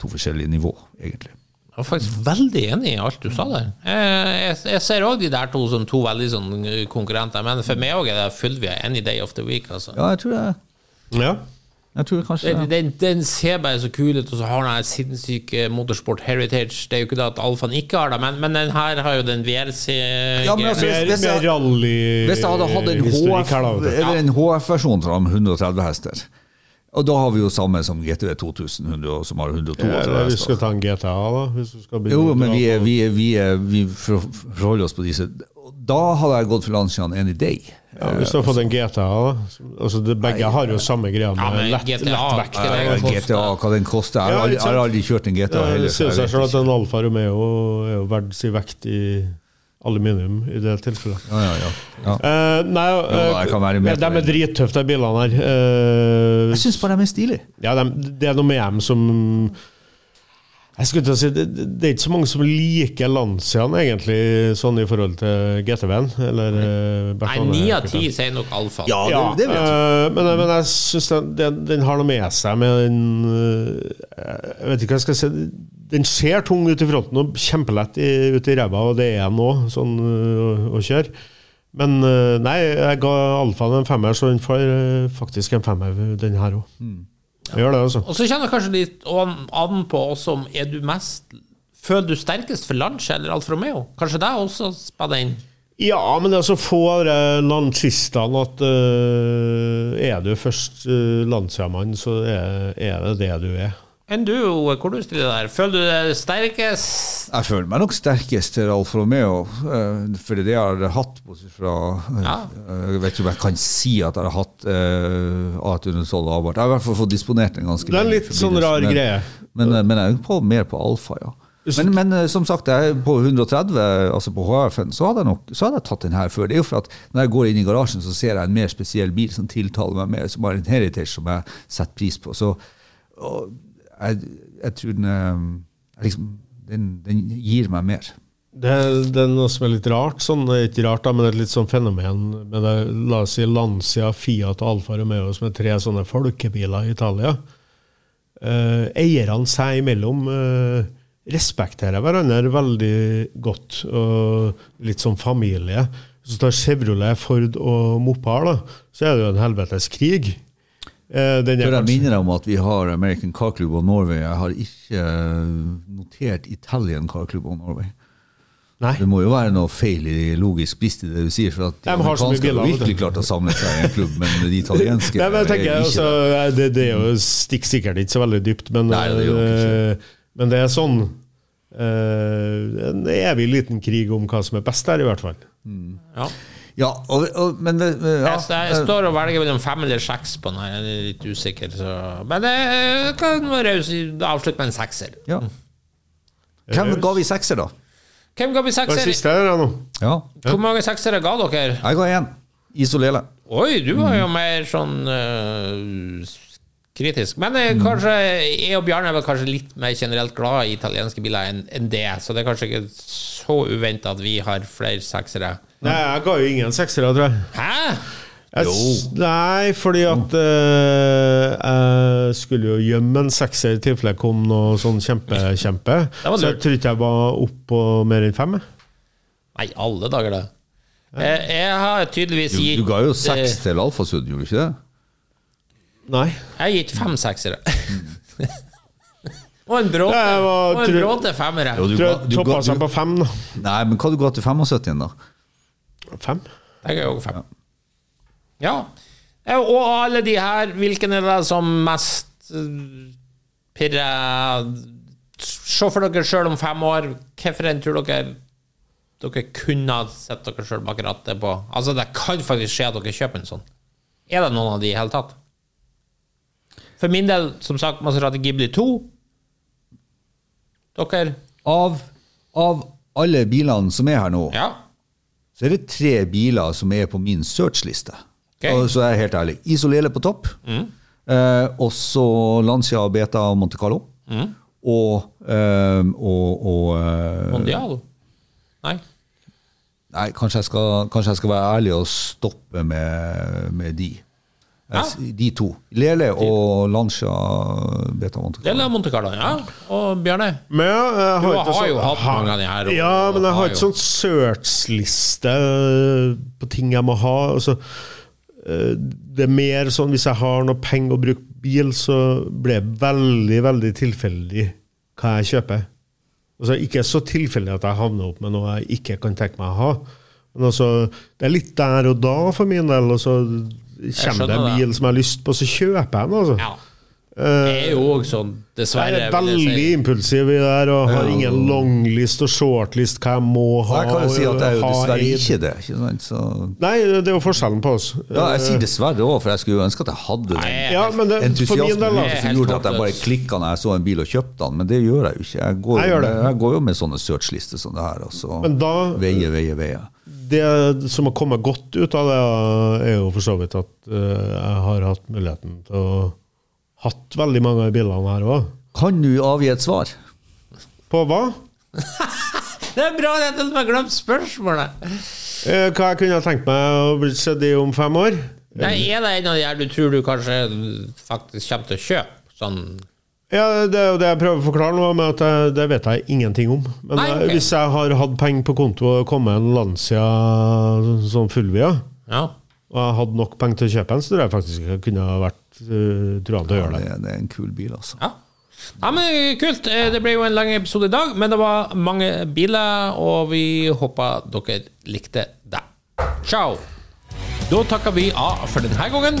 to forskjellige nivå, egentlig. Jeg er faktisk veldig enig i alt du sa der. Eh, Jeg, jeg ser òg de der to som to veldig sånn konkurrenter, men for meg òg er det Fulvia any day of the week. Altså. Ja, jeg tror det. Ja. Jeg tror kanskje Den, den, den ser bare så kul ut, og så har den her sinnssyke motorsport heritage. Det er jo ikke det at Alfaen ikke har det, men, men den her har jo den VRC Ja, men altså, hvis, Hvis jeg- Hvis jeg hadde hatt en HF-versjon HF-versjon som 130 hester, og da har vi jo samme som GTV 2100, som har 132 Eller hvis du skal ta en GTA, da. Hvis du skal Jo, men vi, er, vi, er, vi, er, vi forholder oss på disse. Da hadde jeg gått for Lancian any day. ja, Hvis du har fått en GTA, da. Altså, det, begge har jo samme greia med Ja, men lett, GTA lettvekt. Ja. GTA, hva den koster. Jeg har aldri, aldri kjørt en GTA Ja, heller. det sier seg selv at en Alfa Romeo er jo verdt sin vekt i aluminium i det tilfellet. Ja, ja, ja. Ja. Uh, nei, uh, jeg med de er drittøffe, de bilene her. Uh, Jeg syns bare de er stilige. ja, de, det er noe med dem som Jeg skulle til å si, det, det er ikke så mange som liker Lanciaen, egentlig, sånn i forhold til GTV-en. Eller eh, Nei, Bertone, ni av ti sier nok alfa. Ja, Ja, det, det vet jeg. eh, men, men jeg syns den, den, den har noe med seg med den eh, Jeg vet ikke hva jeg skal si. Den ser tung ut i fronten og kjempelett i, ut i ræva, og det er den òg, sånn å, å kjøre. Men eh, nei, jeg ga alfaen en femmer, så den får eh, faktisk en femmer, den her òg. Jeg gjør det, altså. Og så kjenner jeg kanskje litt an på også om er du mest Føler du sterkest for Lanche eller Alfa Romeo? Kanskje det også spiller inn? Ja, men det er så få av de landsistene at uh, er du først uh, Lancia-mann, så er, er det det du er. Enn du, hvor du stiller der? Føler du deg sterkest? Jeg føler meg nok sterkest til Alfa Romeo, eh, for det er det jeg har hatt bortsett fra eh, Ja. Jeg vet ikke om jeg kan si at jeg har hatt uh, A112 avbart. Jeg har i hvert fall fått disponert en ganske Det er en litt sånn rar men, greie. Men, eh, men jeg er på, mer på alfa, ja. Men, men som sagt, jeg på 130, altså på HF-en, så hadde jeg nok så hadde jeg tatt den her før. Det er jo for at når jeg går inn i garasjen, så ser jeg en mer spesiell bil som tiltaler meg mer, som har en heritage som jeg setter pris på. Så og jeg, jeg tror den, eh, liksom, den, den gir meg mer. Det, det er noe som er litt rart. Sånn, ikke rart, da, men det er et litt sånn fenomen med det, la oss si Lancia, Fiat og Alfa Romeo, som er tre sånne folkebiler i Italia. Eh, eierne seg imellom eh, respekterer hverandre veldig godt, og litt som familie. Hvis du tar Chevrolet, Ford og Mopar, da, så er det jo en helvetes krig. Eh, den er Før jeg minner deg om at vi har American Car Club of Norway. Jeg har ikke eh, notert Italian Car Club of Norway. Nei. Det må jo være noe feil i logisk brist i det du sier, for at de amerikanske har biler, virkelig klart å samle seg i en klubb, men de italienske Nei, men jeg tenker, er ikke altså, det. det, det er jo stikk sikkert ikke så veldig dypt, men, Nei, det eh, men det er sånn uh, En evig liten krig om hva som er best der, i hvert fall. Ja. Ja, og, og, men det- ja, Jeg, jeg står og velger mellom fem eller seks på den. her, Jeg er litt usikker. Så. Men jeg kan være avslutte med en sekser. ja. Hvem ga vi sekser, da? Hvem ga vi Det er sekser? siste her, nå. Ja, Hvor mange seksere ga dere? jeg ga én. Isolele. Oi, du var jo mer sånn uh, kritisk. Men eh, kanskje jeg og Bjarne er vel kanskje litt mer generelt glad i italienske biler enn en det, så det er kanskje ikke så uventa at vi har flere seksere. Nei, jeg ga jo ingen seksere, tror jeg. Hæ? jeg nei, fordi at øh, jeg skulle jo gjemme en sekser i tilfelle det kom noe sånn kjempe-kjempe. Så jeg tror ikke jeg var opp på mer enn fem. jeg. Nei, alle dager, det. Jeg, jeg har tydeligvis Du, gitt du ga jo eh, seks til Alfasud, gjorde du ikke det? Nei. Jeg har gitt fem seksere. og en bråte, Jeg var- og en tror- bråte femmere. Jo, du Tror jeg du toppa ga- seg du- på fem, da. Nei, men hva du ga til 75, da? Fem? Jeg er òg fem. Ja. ja. Og alle de her, hvilken er det som mest eh, pirrer Se for dere sjøl om fem år. Hvilken tror dere dere kunne ha sett dere sjøl bak rattet på? Altså, det kan faktisk skje at dere kjøper en sånn. Er det noen av de i hele tatt? For min del, som sagt, Maserati Ghibli 2. Dere? Av, av alle bilene som er her nå, Ja. Så er det tre biler som er på min search-liste. Ok. Og Så er jeg helt ærlig. Isolele på topp. Eh, også Lancia Beta Monte Carlo. Og, eh, og, og eh, Mondial? Nei. Nei, kanskje jeg, skal, kanskje jeg skal være ærlig og stoppe med, med de. Ja. De to. Lele og Lancia Beta Monte Carlo. Lele Monte Carlo, ja. Og Bjarne? Men ja, jeg Du har, du har sånn- jo hatt ha- mange av de her, og- Ja, men jeg har har ikke sånn search-liste på ting jeg må ha. Altså, eh, det er mer sånn hvis jeg har noe penger å bruke bil, så blir det veldig, veldig tilfeldig hva jeg kjøper. Altså, ikke så tilfeldig at jeg havner opp med noe jeg ikke kan tenke meg å ha. Men altså, det er litt der og da for min del, og så kommer det en bil som jeg har lyst på, så kjøper jeg den. altså. Ja. Det er jo òg sånn, Jeg er veldig si. impulsiv i det her og har ingen longlist og shortlist hva jeg må ha. Jeg kan jo si at det er jo dessverre ikke det. Ikke sant? Så, Nei, det er jo forskjellen på oss. ja, jeg sier dessverre òg, for jeg skulle jo ønske at jeg hadde den Ja, det, entusiasmen er som gjorde at jeg bare klikka når jeg så en bil og kjøpte den, men det gjør jeg jo ikke. Jeg går, Jeg jeg går jo med sånne search-lister som det her, og så veier da- veie, veie, veie. Det som har kommet godt ut av det, er jo for så vidt at eh, jeg har hatt muligheten til å hatt veldig mange av bilene her òg. Kan du avgi et svar? På hva? Det er bra at jeg har glemt spørsmålet. Eh, hva jeg kunne tenkt meg å bli sett i om fem år? Nei, er det en av de her du tror du kanskje faktisk kommer til å kjøpe? Sånn Ja, Det er jo det jeg prøver å forklare nå, med at jeg, det vet jeg ingenting om. Men Nei, okay. hvis jeg har hatt penger på konto og kommet en Lancia sånn fullvia, Ja. og jeg hadde nok penger til å kjøpe en, så tror jeg faktisk jeg kunne ha vært uh, truende til å gjøre det. det, det er en kul bil, altså. Ja. ja, men Kult. Eh, Det ble jo en lang episode i dag, men det var mange biler, og vi håper dere likte det. Ciao! Da takker vi av for denne gangen.